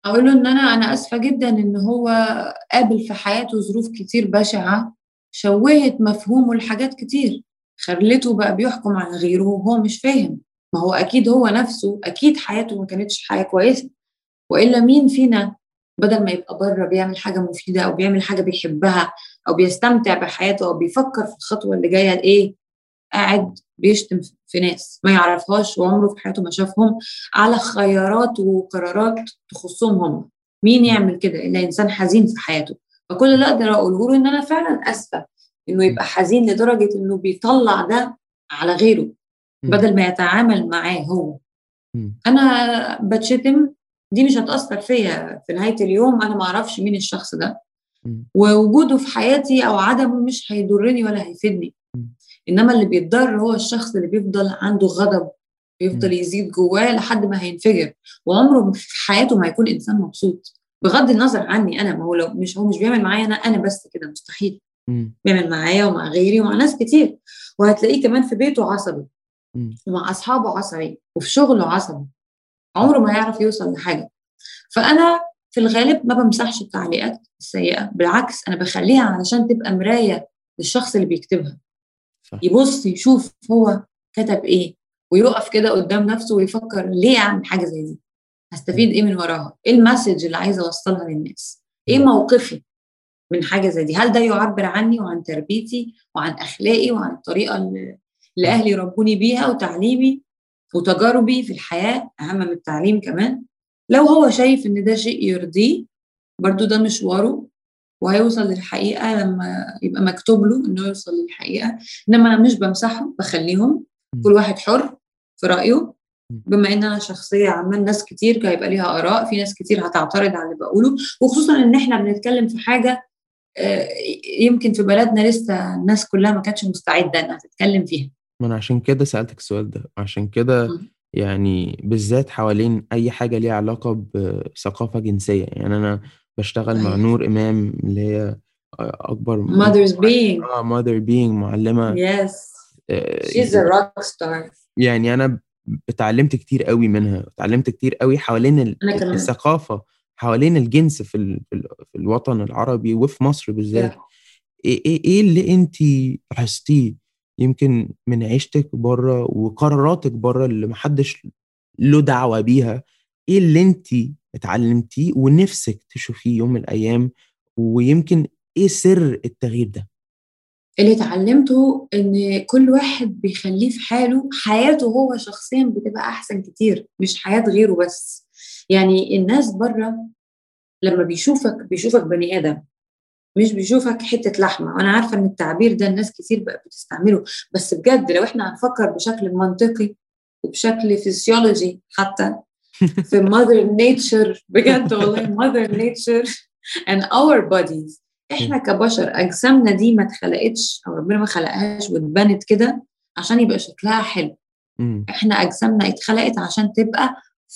أقول له إن أنا أنا آسفة جدا إن هو قابل في حياته ظروف كتير بشعة شوهت مفهومه لحاجات كتير خلته بقى بيحكم على غيره وهو مش فاهم. ما هو أكيد هو نفسه أكيد حياته ما كانتش حياة كويسة. وإلا مين فينا بدل ما يبقى بره بيعمل حاجة مفيدة أو بيعمل حاجة بيحبها أو بيستمتع بحياته أو بيفكر في الخطوة اللي جاية لإيه قاعد بيشتم في ناس ما يعرفهاش وعمره في حياته ما شافهم على خيارات وقرارات تخصهم هم. مين يعمل كده إلا إنسان حزين في حياته؟ فكل اللي أقدر أقوله له إن أنا فعلا آسفة إنه يبقى حزين لدرجة إنه بيطلع ده على غيره بدل ما يتعامل معاه هو. أنا بتشتم دي مش هتأثر فيا في نهاية اليوم أنا ما أعرفش مين الشخص ده. ووجوده في حياتي أو عدمه مش هيضرني ولا هيفيدني. إنما اللي بيتضر هو الشخص اللي بيفضل عنده غضب بيفضل يزيد جواه لحد ما هينفجر. وعمره في حياته ما هيكون إنسان مبسوط. بغض النظر عني أنا ما هو لو مش هو مش بيعمل معايا أنا أنا بس كده مستحيل. بيعمل معايا ومع غيري ومع ناس كتير. وهتلاقيه كمان في بيته عصبي. ومع أصحابه عصبي. وفي شغله عصبي. عمره ما هيعرف يوصل لحاجة. فأنا في الغالب ما بمسحش التعليقات السيئة. بالعكس أنا بخليها علشان تبقى مراية للشخص اللي بيكتبها. صح. يبص يشوف هو كتب إيه ويقف كده قدام نفسه ويفكر ليه أعمل حاجة زي دي؟ هستفيد إيه من وراها؟ إيه المسج اللي عايزة أوصلها للناس؟ إيه موقفي من حاجة زي دي؟ هل ده يعبر عني وعن تربيتي وعن أخلاقي وعن الطريقة اللي اللي أهلي ربوني بيها وتعليمي وتجاربي في الحياة أهم من التعليم كمان؟ لو هو شايف إن ده شيء يرضيه برضو ده مشواره وهيوصل للحقيقة لما يبقى مكتوب له إنه يوصل للحقيقة. إنما أنا مش بمسحهم بخليهم. كل واحد حر في رأيه. بما ان أنا شخصية عمال ناس كتير هيبقى ليها آراء. في ناس كتير هتعترض على اللي بقوله. وخصوصا إن إحنا بنتكلم في حاجة آه، يمكن في بلدنا لسه الناس كلها ما كانتش مستعدة إنها تتكلم فيها. ما أنا عشان كده سألتك السؤال ده. عشان كده. يعني بالذات حوالين أي حاجة ليها علاقة بثقافة جنسية. يعني أنا بشتغل مع صحيح. نور إمام اللي هي أكبر mother's being. آه mother being معلمة yes. آه، she's a rock star. يعني أنا اتعلمت كتير قوي منها. اتعلمت كتير قوي حوالين ال- أنا كمان. الثقافة حوالين الجنس في ال- في ال- في الوطن العربي وفي مصر بالذات. إيه إيه إيه اللي أنت لاحظتيه يمكن من عيشتك بره وقراراتك بره اللي محدش له دعوة بيها؟ إيه اللي أنت اتعلمتيه ونفسك تشوفيه يوم من الأيام ويمكن إيه سر التغيير ده؟ اللي اتعلمته إن كل واحد بيخليه في حاله حياته هو شخصيا بتبقى أحسن كتير مش حياة غيره بس. يعني الناس بره لما بيشوفك بيشوفك بني آدم مش بيشوفك حتة لحمة. وأنا عارفة إن التعبير ده الناس كتير بقى بتستعمله بس بجد لو إحنا هنفكر بشكل منطقي وبشكل فيسيولوجي حتى في mother nature (laughs) بجد والله mother nature and our bodies. إحنا كبشر أجسامنا دي ما اتخلقتش أو ربنا ما خلقهاش واتبنت كده عشان يبقى شكلها حلو. إحنا أجسامنا اتخلقت عشان تبقى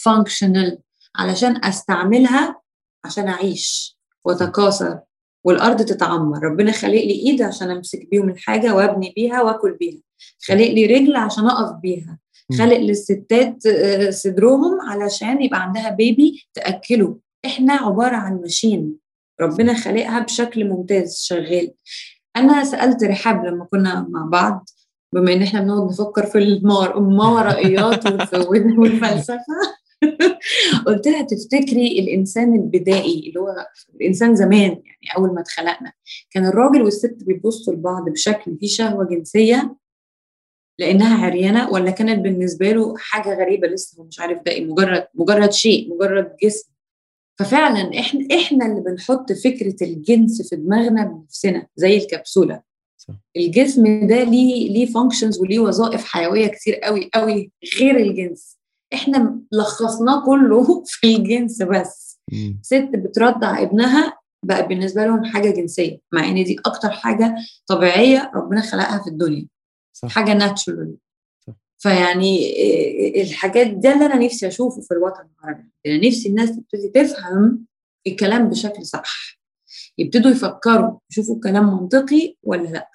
functional علشان أستعملها عشان أعيش وأتكاثر والأرض تتعمر. ربنا خلق لي ايد عشان أمسك بيهم الحاجة وأبني بيها وأكل بيها. خلق لي رجل عشان أقف بيها. خلق للستات آه، صدرهم علشان يبقى عندها بيبي تأكله. إحنا عبارة عن ماشين ربنا خلقها بشكل ممتاز شغال. أنا سألت رحاب لما كنا مع بعض بما إن إحنا بنقعد نفكر في الماورائيات والف- والفلسفة. (laughs) قلت لها تفتكري الإنسان البدائي اللي هو الإنسان زمان يعني أول ما اتخلقنا كان الراجل والست بيبصوا لبعض بشكل فيه شهوة جنسية لأنها عريانة ولا كانت بالنسبة له حاجة غريبة لسه هو مش عارف ده إيه مجرد مجرد شيء مجرد جسم. ففعلا إحنا إحنا اللي بنحط فكرة الجنس في دماغنا بنفسنا زي الكبسولة. صح. الجسم ده ليه ليه functions وليه وظائف حيوية كتير قوي قوي غير الجنس. إحنا لخصناه كله (laughs) في الجنس بس. مم. ست بترضع ابنها بقى بالنسبة لهم حاجة جنسية مع إن دي أكتر حاجة طبيعية ربنا خلقها في الدنيا. صح. حاجة natural. فيعني الحاجات ده اللي أنا نفسي أشوفه في الوطن العربي. أنا نفسي الناس تبتدي تفهم الكلام بشكل صح. يبتدوا يفكروا يشوفوا الكلام منطقي ولا لأ.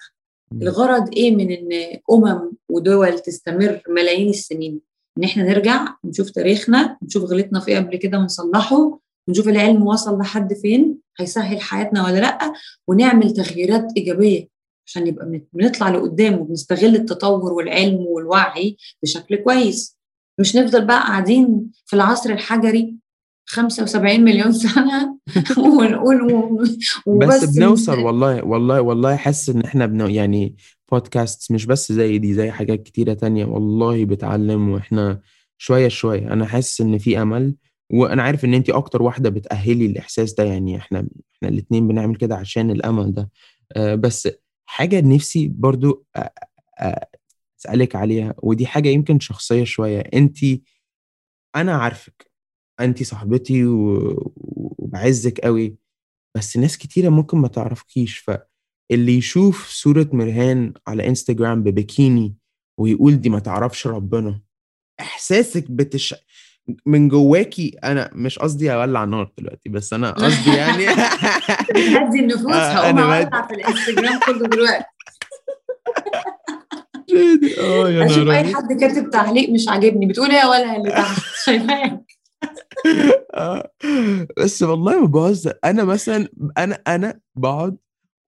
الغرض إيه من إن أمم ودول تستمر ملايين السنين؟ إن إحنا نرجع نشوف تاريخنا نشوف غلطنا في إيه قبل كده ونصلحه ونشوف العلم وصل لحد فين هيسهل حياتنا ولا لأ ونعمل تغييرات إيجابية. عشان يبقى بن- بنطلع لقدام وبنستغل التطور والعلم والوعي بشكل كويس. مش نفضل بقى قاعدين في العصر الحجري 75 مليون سنة (laughs) ونقول وبس بس بنوصل والله والله والله حاسس إن إحنا بنو يعني بودكاست مش بس زي دي زي حاجات كتيرة تانية والله بتعلم وإحنا شوية شوية. أنا حاسس إن في أمل وأنا عارف إن انت أكتر واحدة بتأهلي الإحساس ده يعني إحنا إحنا الاتنين بنعمل كده عشان الأمل ده. آه بس حاجة نفسي برضو أسألك عليها ودي حاجة يمكن شخصية شوية. انت أنا عارفك. انت صاحبتي وبعزك قوي بس ناس كتيرة ممكن ما تعرفكيش. فاللي يشوف صورة مرهان على إنستجرام ببكيني ويقول دي ما تعرفش ربنا إحساسك بتش من جواكي أنا مش قصدي أولع نار دلوقتي بس أنا قصدي يعني (laughs) بتهدي النفوس آه، هقوم أولع في الإنستجرام كله دلوقتي. (laughs) آه يا أشوف أي. حد كاتب تعليق مش عاجبني بتقول إيه يا ولا اللي تحت؟ (laughs) شايفاك. آه. بس والله ما بهزر. أنا مثلا أنا أنا بقعد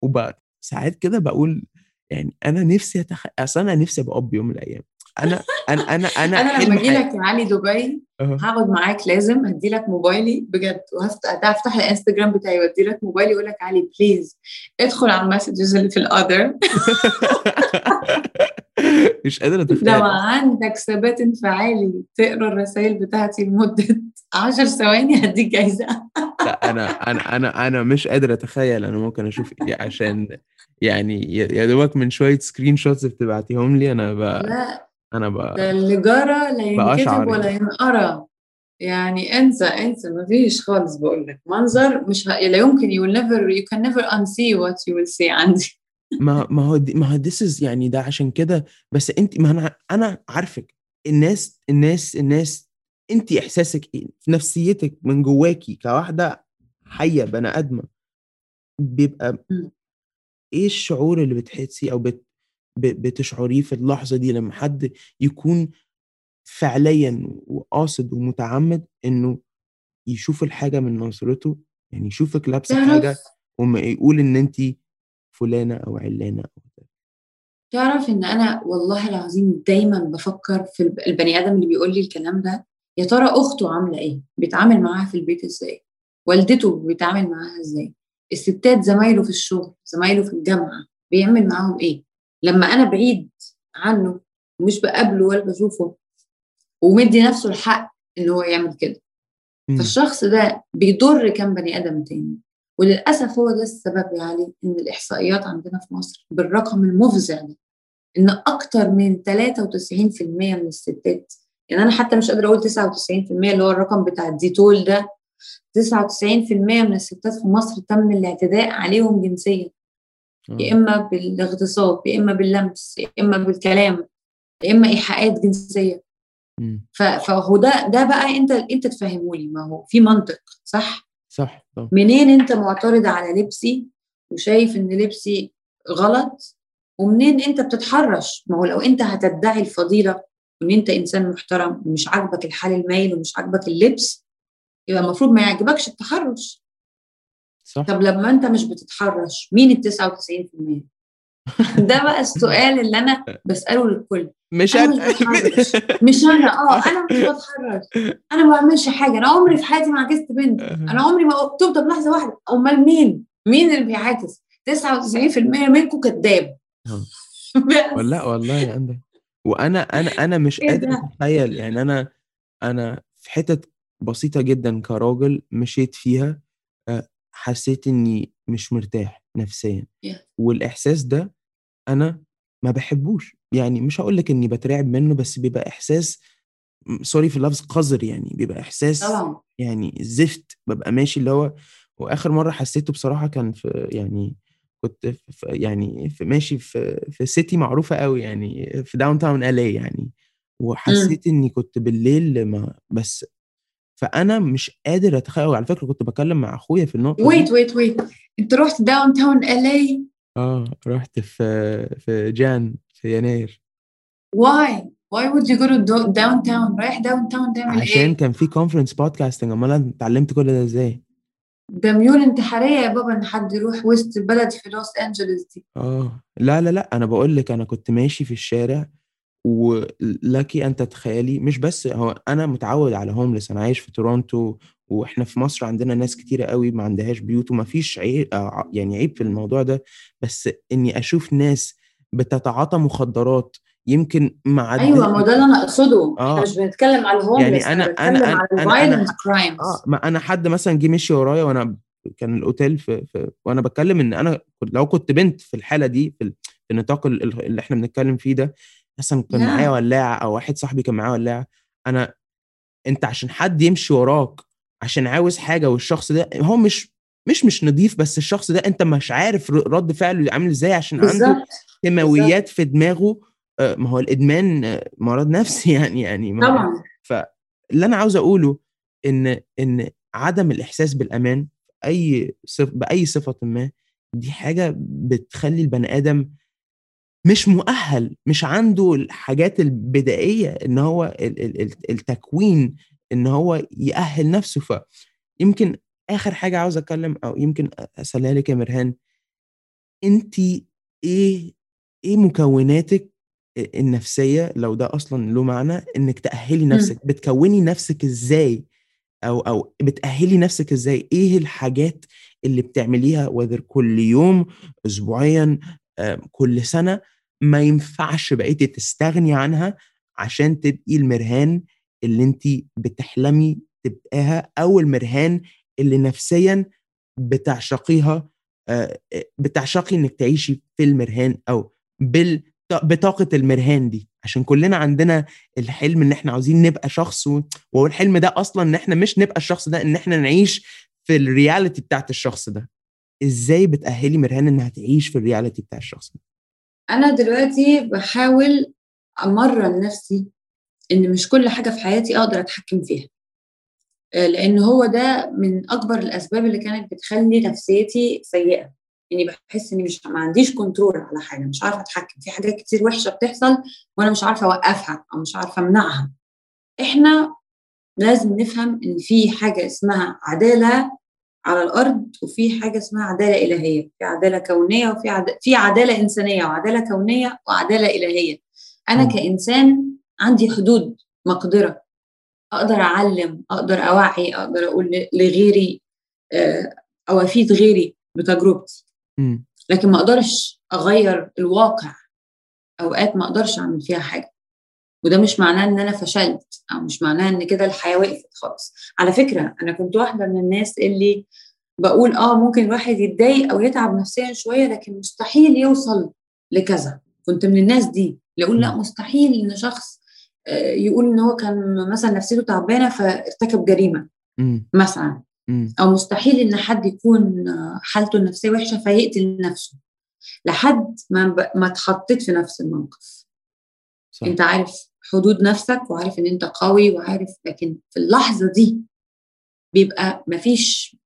وبقعد ساعات كده بقول يعني أنا نفسي أتخ... أصل أنا نفسي أبقى أب يوم من الأيام. أنا أنا أنا أنا, أنا حلم لما أجي. لك يا علي دبي. هقعد معاك لازم هدي لك موبايلي بجد وهفتح هفتح الإنستجرام بتاعي وأدي لك موبايلي وأقول لك علي please ادخل على ال messages اللي في ال other (laughs) مش قادر لو اتخيل عندك ثبات انفعالي تقرأ الرسائل بتاعتي لمدة 10 ثواني هديك جايزة. (laughs) لا أنا أنا أنا أنا مش قادر أتخيل. أنا ممكن أشوف إيه عشان يعني يا دوبك من شوية screenshots بتبعتيهم لي أنا ب... لا. أنا بقى ده اللي جرى لا ينكتب بأشعر ولا يعني. ينقرا يعني انسى انسى. ما فيش خالص بقول لك. منظر مش ه... لا يمكن you will never you can never unsee what you will see عندي. (laughs) ما ما هو دي ما هو this is يعني ده عشان كده. بس انت ما أنا أنا عارفك. الناس الناس الناس انت إحساسك إيه؟ في نفسيتك من جواكي كواحدة حية بني آدمة بيبقى. إيه الشعور اللي بتحسيه أو بت بتشعريه في اللحظة دي لما حد يكون فعليا وقاصد ومتعمد إنه يشوف الحاجة من نظرته يعني يشوفك لابسة حاجة وما يقول إن انت فلانة أو علانة أو تعرف إن أنا والله العظيم دايما بفكر في الب- البني آدم اللي بيقول لي الكلام ده يا ترى أخته عاملة إيه؟ بيتعامل معاها في البيت إزاي؟ والدته بيتعامل معاها إزاي؟ الستات زمايله في الشغل زمايله في الجامعة بيعمل معاهم إيه؟ لما أنا بعيد عنه ومش بقابله ولا بشوفه ومدي نفسه الحق إن هو يعمل كده. فالشخص ده بيضر كام بني آدم تاني. وللأسف هو ده السبب يا علي إن الإحصائيات عندنا في مصر بالرقم المفزع ده إن أكتر من 93% من الستات يعني أنا حتى مش قادرة أقول 99% اللي هو الرقم بتاع الديتول ده 99% من الستات في مصر تم الاعتداء عليهم جنسيا. يا. إما بالاغتصاب يا إما باللمس يا إما بالكلام يا إما إيحاءات جنسية. فهو ده ده بقى أنت أنت تفهمه لي ما هو في منطق صح؟ صح طبعا. منين أنت معترض على لبسي وشايف إن لبسي غلط ومنين أنت بتتحرش؟ ما هو لو أنت هتدعي الفضيلة وان أنت إنسان محترم ومش عاجبك الحال المايل ومش عاجبك اللبس يبقى المفروض ما يعجبكش التحرش. صح؟ طب لما انت مش بتتحرش مين ال 99% (laughs) ده بقى السؤال اللي أنا بسأله للكل. مش أنا (laughs) مش أنا آه أنا مش بتحرش. أنا ما بعملش حاجة. أنا عمري في حياتي ما عكست بنت. أنا عمري ما قلت طب لحظة واحدة أمال مين؟ مين اللي بيعاكس؟ 99% منكم كذاب. (laughs) ولا والله عندك. وأنا أنا أنا مش إيه قادر؟ أتخيل يعني أنا أنا في حتت بسيطة جدا كراجل مشيت فيها. آه، حسيت إني مش مرتاح نفسيا. Yeah. والإحساس ده أنا ما بحبوش. يعني مش هقول لك إني بترعب منه بس بيبقى إحساس م- sorry في اللفظ قذر يعني. بيبقى إحساس طبعا. يعني زفت. ببقى ماشي اللي هو وآخر مرة حسيته بصراحة كان في يعني كنت في يعني في ماشي في في city معروفة قوي يعني في downtown LA يعني. وحسيت إني كنت بالليل ما بس فأنا مش قادر أتخيل وعلى فكرة كنت بكلم مع أخويا في النقطه wait wait wait أنت رحت downtown LA آه رحت في في جان في يناير. why why you go to downtown رايح downtown تعمل عشان إيه كان في conference podcasting أمال أنا اتعلمت كل ده إزاي؟ ده ميول انتحارية يا بابا إن حد يروح وسط البلد في لوس انجلوس دي. آه. لا لا لا. أنا بقول لك أنا كنت ماشي في الشارع ولكي أن تتخيلي مش بس هو أنا متعود على homeless أنا عايش في تورونتو وإحنا في مصر عندنا ناس كتيرة قوي ما عندهاش بيوت وما فيش عيب آه، يعني عيب في الموضوع ده. بس إني أشوف ناس بتتعاطى مخدرات يمكن مع أيوه ما ده اللي أنا أقصده. آه. إحنا مش بنتكلم على الهوملس يعني أنا- أنا أنا- بتكلم أنا- على أنا- آه ما أنا حد مثلا جه مشي ورايا وأنا كان الأوتيل في, في وأنا بتكلم إن أنا لو كنت بنت في الحالة دي في, في النطاق ال- ال- اللي إحنا بنتكلم فيه ده مثلا كان. معايا ولاعة أو واحد صاحبي كان معاه ولاعة أنا أنت عشان حد يمشي وراك عشان عاوز حاجة والشخص ده هو مش مش مش نضيف بس الشخص ده أنت مش عارف رد فعله عامل إزاي عشان عنده بالظبط كيماويات في دماغه آه، ما هو الإدمان مرض (laughs) نفسي يعني يعني طبعا اللي أنا عاوز أقوله إن إن عدم الإحساس بالأمان أي صف بأي صفة ما دي حاجة بتخلي البني آدم مش مؤهل مش عنده الحاجات البدائية إن هو ال- ال- ال- التكوين إن هو يأهل نفسه. فيمكن آخر حاجة عاوز أتكلم أو يمكن أسألها لك يا مرهان انت إيه إيه مكوناتك النفسية لو ده أصلا له معنى إنك تأهلي نفسك؟ بتكوني نفسك إزاي؟ أو أو بتأهلي نفسك إزاي؟ إيه الحاجات اللي بتعمليها وذر كل يوم اسبوعيا كل سنة ما ينفعش بقيتي تستغني عنها عشان تبقي المرهان اللي انت بتحلمي تبقاها أو المرهان اللي نفسيا بتعشقيها آه، بتعشقي إنك تعيشي في المرهان أو بال بطاقة المرهان دي. عشان كلنا عندنا الحلم إن إحنا عاوزين نبقى شخص و... وهو الحلم ده أصلا إن إحنا مش نبقى الشخص ده إن إحنا نعيش في ال reality بتاعت الشخص ده. إزاي بتأهلي مرهان إنها تعيش في ال reality بتاع الشخص ده؟ أنا دلوقتي بحاول أمرن نفسي إن مش كل حاجة في حياتي أقدر أتحكم فيها. آه، لأن هو ده من أكبر الأسباب اللي كانت بتخلي نفسيتي سيئة. اني بحس إني مش ما عنديش control على حاجة مش عارفة أتحكم. في حاجات كتير وحشة بتحصل وأنا مش عارفة أوقفها أو مش عارفة أمنعها. إحنا لازم نفهم إن في حاجة اسمها عدالة على الأرض وفي حاجة اسمها عدالة إلهية. في عدالة كونية وفي عد... في عدالة إنسانية وعدالة كونية وعدالة إلهية. أنا. كإنسان عندي حدود مقدرة. أقدر أعلم أقدر أوعي أقدر أقول لغيري آه، أو أفيد غيري بتجربتي. لكن ما أقدرش أغير الواقع. أوقات ما أقدرش أعمل فيها حاجة. وده مش معناه إن أنا فشلت أو مش معناه إن كده الحياة وقفت خالص. على فكرة أنا كنت واحدة من الناس اللي بقول آه ممكن الواحد يتضايق أو يتعب نفسيا شوية لكن مستحيل يوصل لكذا. كنت من الناس دي اللي أقول لأ مستحيل إن شخص آه، يقول إن هو كان مثلا نفسيته تعبانة فارتكب جريمة. مثلا. أو مستحيل إن حد يكون حالته النفسية وحشة فيقتل نفسه. لحد ما ما اتحطيت في نفس الموقف. صح. انت عارف حدود نفسك وعارف ان انت قوي وعارف لكن في اللحظة دي بيبقى مفيش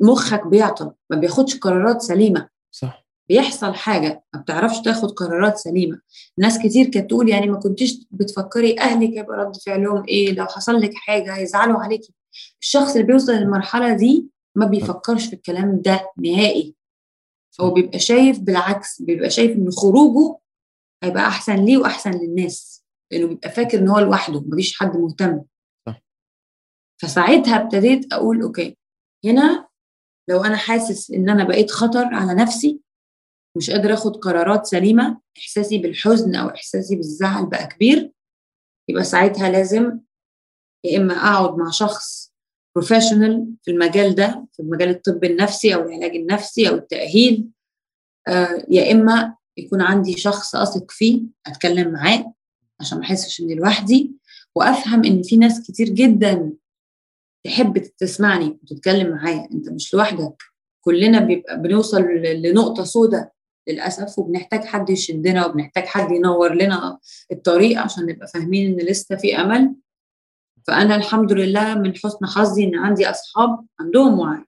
مخك بيعطل ما بياخدش قرارات سليمة. صح. بيحصل حاجة ما بتعرفش تاخد قرارات سليمة. ناس كتير كانت تقول يعني ما كنتيش بتفكري أهلك هيبقى رد فعلهم إيه؟ لو حصل لك حاجة هيزعلوا عليكي. الشخص اللي بيوصل للمرحلة دي ما بيفكرش في الكلام ده نهائي. هو بيبقى شايف بالعكس بيبقى شايف إن خروجه هيبقى أحسن ليه وأحسن للناس لأنه بيبقى فاكر إن هو لوحده مفيش حد مهتم صح. فساعتها ابتديت أقول أوكي هنا لو أنا حاسس إن أنا بقيت خطر على نفسي مش قادر آخد قرارات سليمة إحساسي بالحزن أو إحساسي بالزعل بقى كبير يبقى ساعتها لازم يا إما أقعد مع شخص بروفيشنال في المجال ده في مجال الطب النفسي أو العلاج النفسي أو التأهيل آه يا إما يكون عندي شخص أثق فيه أتكلم معاه عشان ما أحسش إني لوحدي وأفهم إن في ناس كتير جدا تحب تسمعني وتتكلم معايا. أنت مش لوحدك. كلنا بيبقى بنوصل لنقطة سوداء للأسف وبنحتاج حد يشدنا وبنحتاج حد ينور لنا الطريق عشان نبقى فاهمين إن لسه في أمل. فأنا الحمد لله من حسن حظي إن عندي أصحاب عندهم وعي.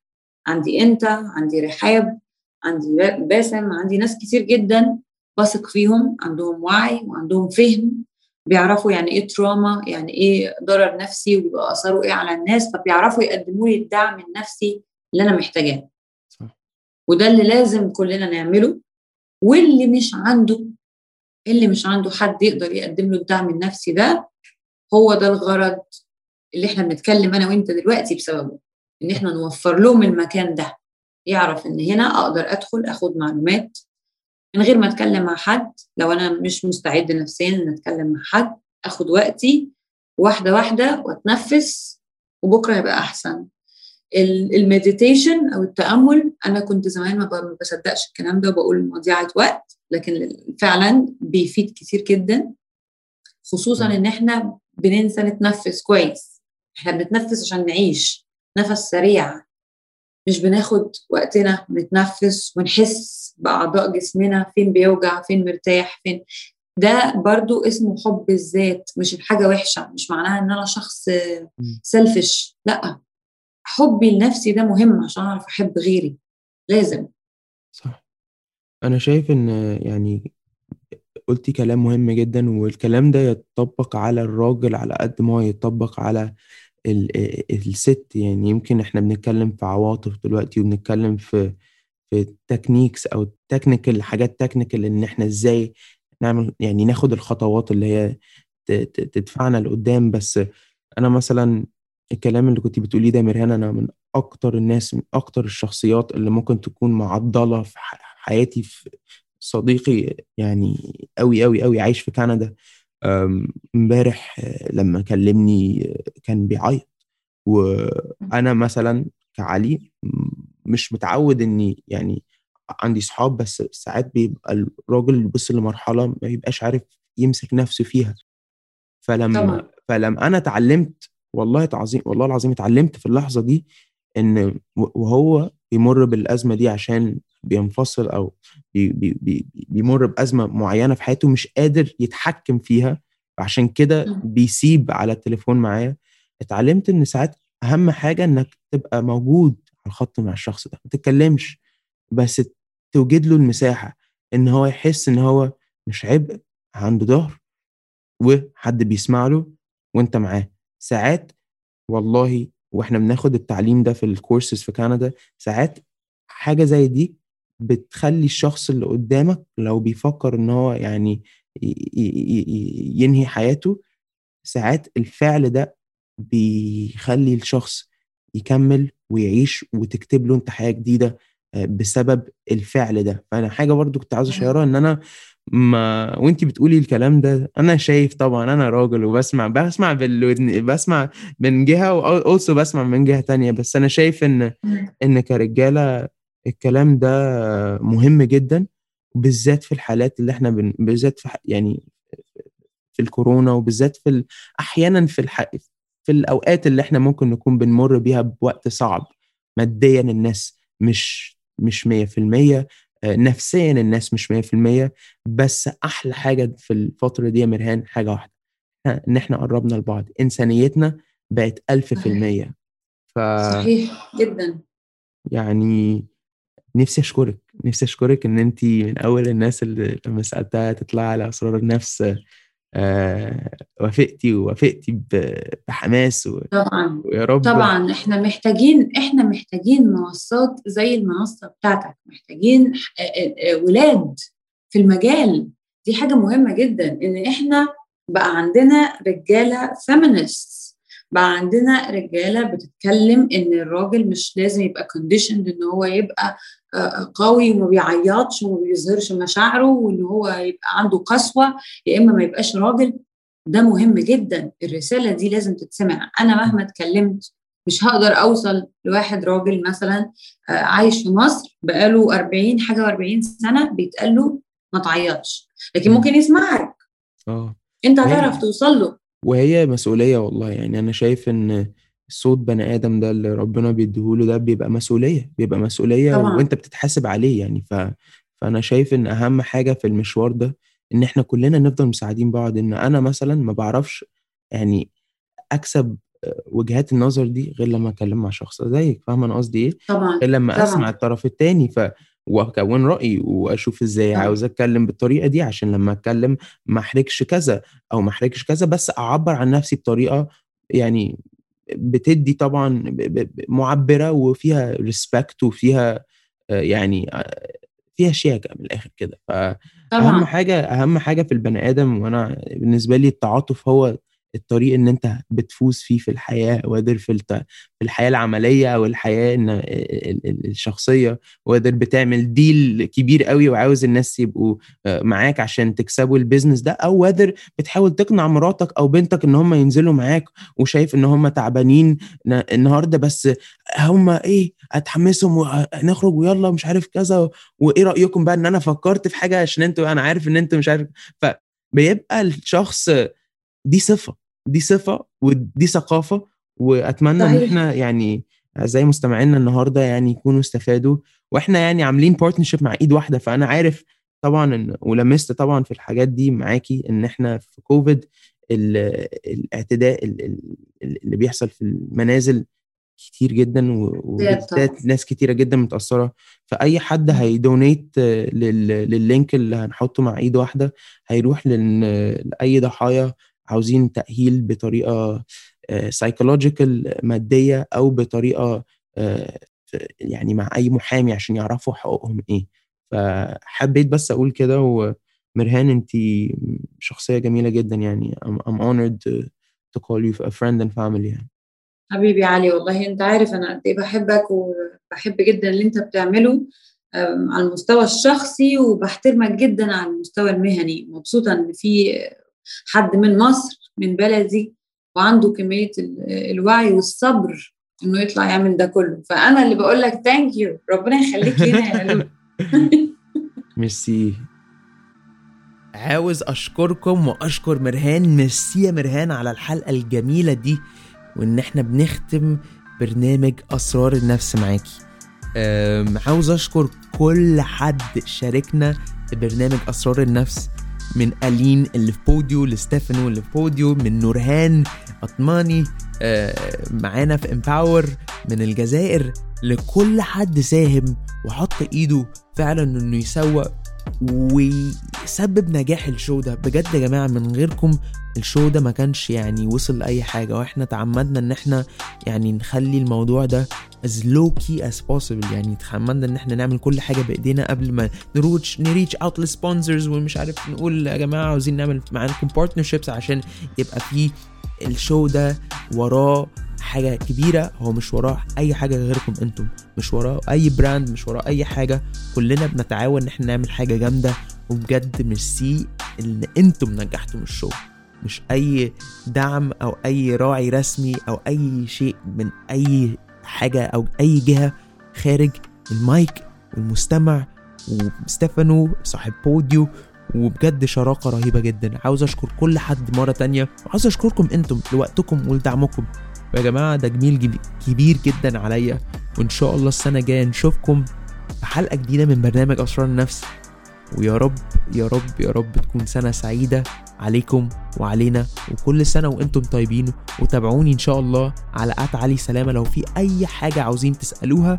عندي أنت عندي رحاب عندي با- باسم عندي ناس كتير جدا بثق فيهم عندهم وعي وعندهم فهم بيعرفوا يعني إيه تراما يعني إيه ضرر نفسي وبيبقى اثره إيه على الناس فبيعرفوا يقدموا لي الدعم النفسي اللي أنا محتاجاه. وده اللي لازم كلنا نعمله. واللي مش عنده اللي مش عنده حد يقدر يقدم له الدعم النفسي ده هو ده الغرض اللي إحنا بنتكلم أنا وأنت دلوقتي بسببه إن إحنا نوفر لهم المكان ده. يعرف إن هنا أقدر أدخل أخد معلومات من غير ما أتكلم مع حد. لو أنا مش مستعد نفسيا إن أتكلم مع حد أخد وقتي واحدة واحدة وأتنفس وبكرة هيبقى أحسن. المديتيشن أو التأمل أنا كنت زمان ما بصدقش الكلام ده وبقول مضيعة وقت لكن فعلا بيفيد كتير جدا. خصوصا. إن إحنا بننسى نتنفس كويس. إحنا بنتنفس عشان نعيش. نفس سريع. مش بناخد وقتنا نتنفس ونحس بأعضاء جسمنا فين بيوجع فين مرتاح فين. ده برضو اسمه حب الذات مش الحاجة وحشة مش معناها إن أنا شخص. selfish لأ حبي لنفسي ده مهم عشان أعرف أحب غيري. لازم. صح. أنا شايف إن يعني قلتي كلام مهم جدا والكلام ده يتطبق على الراجل على قد ما يتطبق على ال- الست يعني يمكن إحنا بنتكلم في عواطف دلوقتي وبنتكلم في في techniques أو technical حاجات technical إن إحنا إزاي نعمل يعني ناخد الخطوات اللي هي تدفعنا لقدام. بس أنا مثلا الكلام اللي كنت بتقوليه ده مرهان أنا من أكتر الناس من أكتر الشخصيات اللي ممكن تكون معضلة في حياتي في صديقي يعني قوي قوي قوي عايش في كندا. امبارح آه، لما كلمني آه، كان بيعيط. وأنا مثلا كعلي مش متعود إني يعني عندي صحاب بس ساعات بيبقى الراجل بيبص لمرحلة ما يبقاش عارف يمسك نفسه فيها. فلما طبعا. فلما أنا اتعلمت والله عظيم والله العظيم اتعلمت في اللحظة دي إن وهو بيمر بالأزمة دي عشان بينفصل أو بي بي بي بيمر بأزمة معينة في حياته مش قادر يتحكم فيها عشان كده. بيسيب على التليفون معايا اتعلمت إن ساعات أهم حاجة إنك تبقى موجود على الخط مع الشخص ده ما تتكلمش بس توجد له المساحة إن هو يحس إن هو مش عبء عنده ظهر وحد بيسمع له وأنت معاه ساعات والله وإحنا بناخد التعليم ده في الكورسز في كندا ساعات حاجة زي دي بتخلي الشخص اللي قدامك لو بيفكر إن هو يعني ينهي حياته ساعات الفعل ده بيخلي الشخص يكمل ويعيش وتكتب له أنت حياه جديدة آه، بسبب الفعل ده. فأنا حاجة برضو كنت عاوز أشيرها إن أنا ما وأنت بتقولي الكلام ده أنا شايف طبعا أنا راجل وبسمع بسمع بالودن بسمع من جهة واولسو بسمع من جهة تانية بس أنا شايف إن إن كرجالة الكلام ده مهم جدا بالذات في الحالات اللي إحنا بن... بالذات في يعني في الكورونا وبالذات في ال... أحيانا في الح... في الأوقات اللي إحنا ممكن نكون بنمر بيها بوقت صعب. ماديا الناس مش مش 100% آه، نفسيا الناس مش 100% بس أحلى حاجة في الفترة دي يا مرهان حاجة واحدة إن إحنا قربنا لبعض. إنسانيتنا بقت 1000% ف صحيح جدا. يعني نفسي أشكرك نفسي أشكرك إن انت من أول الناس اللي لما سألتها تطلع على أسرار النفس آه وافقتي ووافقتي بحماس و- طبعا ويا رب. طبعا إحنا محتاجين إحنا محتاجين منصات زي المنصة بتاعتك محتاجين آه، آه، آه، ولاد في المجال. دي حاجة مهمة جدا إن إحنا بقى عندنا رجالة feminist بقى عندنا رجالة بتتكلم إن الراجل مش لازم يبقى conditioned إن هو يبقى آه، آه، قوي وما بيعيطش وما بيظهرش مشاعره وإن هو يبقى عنده قسوة يا إما ما يبقاش راجل. ده مهم جدا. الرسالة دي لازم تتسمع. أنا مهما اتكلمت مش هقدر أوصل لواحد راجل مثلا آه، عايش في مصر بقاله 40 حاجة و40 سنة بيتقال له ما تعيطش. لكن مم. ممكن يسمعك. آه. أنت وهي- هتعرف توصل له. وهي مسؤولية والله. يعني أنا شايف إن صوت بني آدم ده اللي ربنا بيديهوله ده بيبقى مسؤولية بيبقى مسؤولية طبعاً. وأنت بتتحاسب عليه يعني. ف فأنا شايف إن أهم حاجة في المشوار ده إن إحنا كلنا نفضل مساعدين بعض. إن أنا مثلا ما بعرفش يعني أكسب آه، وجهات النظر دي غير لما اتكلم مع شخص زيك. فاهمة أنا قصدي إيه؟ طبعا غير لما طبعاً. أسمع الطرف التاني. ف وأكون رأيي وأشوف إزاي. عاوز أتكلم بالطريقة دي عشان لما أتكلم ما أحرجش كذا أو ما أحرجش كذا بس أعبر عن نفسي بطريقة يعني بتدي طبعا معبرة وفيها respect وفيها آه، يعني آه، فيها شياكة من الآخر كده فأهم حاجة أهم حاجة في البني آدم وأنا بالنسبة لي التعاطف هو الطريق إن أنت بتفوز فيه في الحياة وقادر في. في الحياة العملية أو الحياة إن ال- الشخصية وقادر بتعمل deal كبير قوي وعاوز الناس يبقوا آه، معاك عشان تكسبوا ال business ده أو قادر بتحاول تقنع مراتك أو بنتك إن هم ينزلوا معاك وشايف إن هم تعبانين النهارده بس هم إيه اتحمسهم ونخرج ويلا مش عارف كذا وإيه رأيكم بقى إن أنا فكرت في حاجة عشان أنتوا أنا عارف إن أنتوا مش عارف فبيبقى الشخص دي صفة دي صفة ودي ثقافة وأتمنى إن. إحنا يعني زي مستمعينا النهارده يعني يكونوا استفادوا وإحنا يعني عاملين partnership مع إيد واحدة. فأنا عارف طبعا إن ولمست طبعا في الحاجات دي معاكي إن إحنا في كوفيد ال- الاعتداء ال- ال- اللي بيحصل في المنازل كتير جدا وبالذات ناس كتيرة جدا متأثرة. فأي حد هي donate لل- لل link اللي هنحطه مع إيد واحدة هيروح لأي ضحايا عاوزين تأهيل بطريقة psychological مادية أو بطريقة آه، يعني مع أي محامي عشان يعرفوا حقوقهم إيه. فحبيت بس أقول كده وميرهان انت شخصية جميلة جدا يعني. I'm, honored to, call you a friend and family يعني. حبيبي علي والله أنت عارف أنا قد إيه بحبك وبحب جدا اللي أنت بتعمله على المستوى الشخصي وبحترمك جدا على المستوى المهني. مبسوطة إن في حد من مصر من بلدي وعنده كمية ال- الوعي والصبر إنه يطلع يعمل ده كله. فأنا اللي بقول لك ثانك يو ربنا يخليك لنا يا (laughs) ميرسي. عاوز أشكركم وأشكر مرهان ميرسي يا ميرهان على الحلقة الجميلة دي وإن إحنا بنختم برنامج أسرار النفس معاكي. عاوز أشكر كل حد شاركنا في برنامج أسرار النفس. من ألين اللي في بوديو لستيفانو اللي في بوديو من نورهان أطماني آه، معانا في Empower من الجزائر لكل حد ساهم وحط إيده فعلا إنه يسوق ويسبب نجاح ال show ده. بجد يا جماعة من غيركم ال show ده ما كانش يعني وصل لأي حاجة. وإحنا تعمدنا إن إحنا يعني نخلي الموضوع ده as low key as possible. يعني تعمدنا إن إحنا نعمل كل حاجة بإيدينا قبل ما ن reach ن reach out ل sponsors ومش عارف نقول يا جماعة عاوزين نعمل معاكم partnerships عشان يبقى في ال show ده وراه حاجة كبيرة هو مش وراه أي حاجة غيركم أنتم. مش وراه أي brand مش وراه أي حاجة. كلنا بنتعاون إن إحنا نعمل حاجة جامدة. وبجد ميرسي إن أنتم نجحتم ال show مش أي دعم أو أي راعي رسمي أو أي شيء من أي حاجة أو أي جهة خارج المايك والمستمع وستيفانو صاحب بوديو. وبجد شراكة رهيبة جدا. عاوز أشكر كل حد مرة تانية. وعاوز أشكركم أنتم لوقتكم ولدعمكم. يا جماعة ده جميل كبير جدا عليا. وإن شاء الله السنة الجاية نشوفكم في حلقة جديدة من برنامج أسرار النفس. ويا رب يا رب يا رب تكون سنة سعيدة عليكم وعلينا وكل سنة وإنتم طيبين. وتابعوني إن شاء الله على آت علي سلامة لو في أي حاجة عاوزين تسألوها.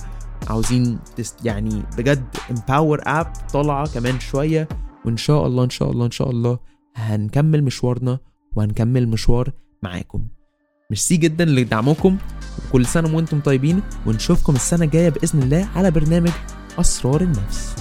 عاوزين تس يعني بجد Empower app طالعة كمان شوية. وإن شاء الله إن شاء الله إن شاء الله هنكمل مشوارنا وهنكمل مشوار معاكم. ميرسي جدا لدعمكم وكل سنة وأنتم طيبين ونشوفكم السنة الجاية بإذن الله على برنامج أسرار النفس.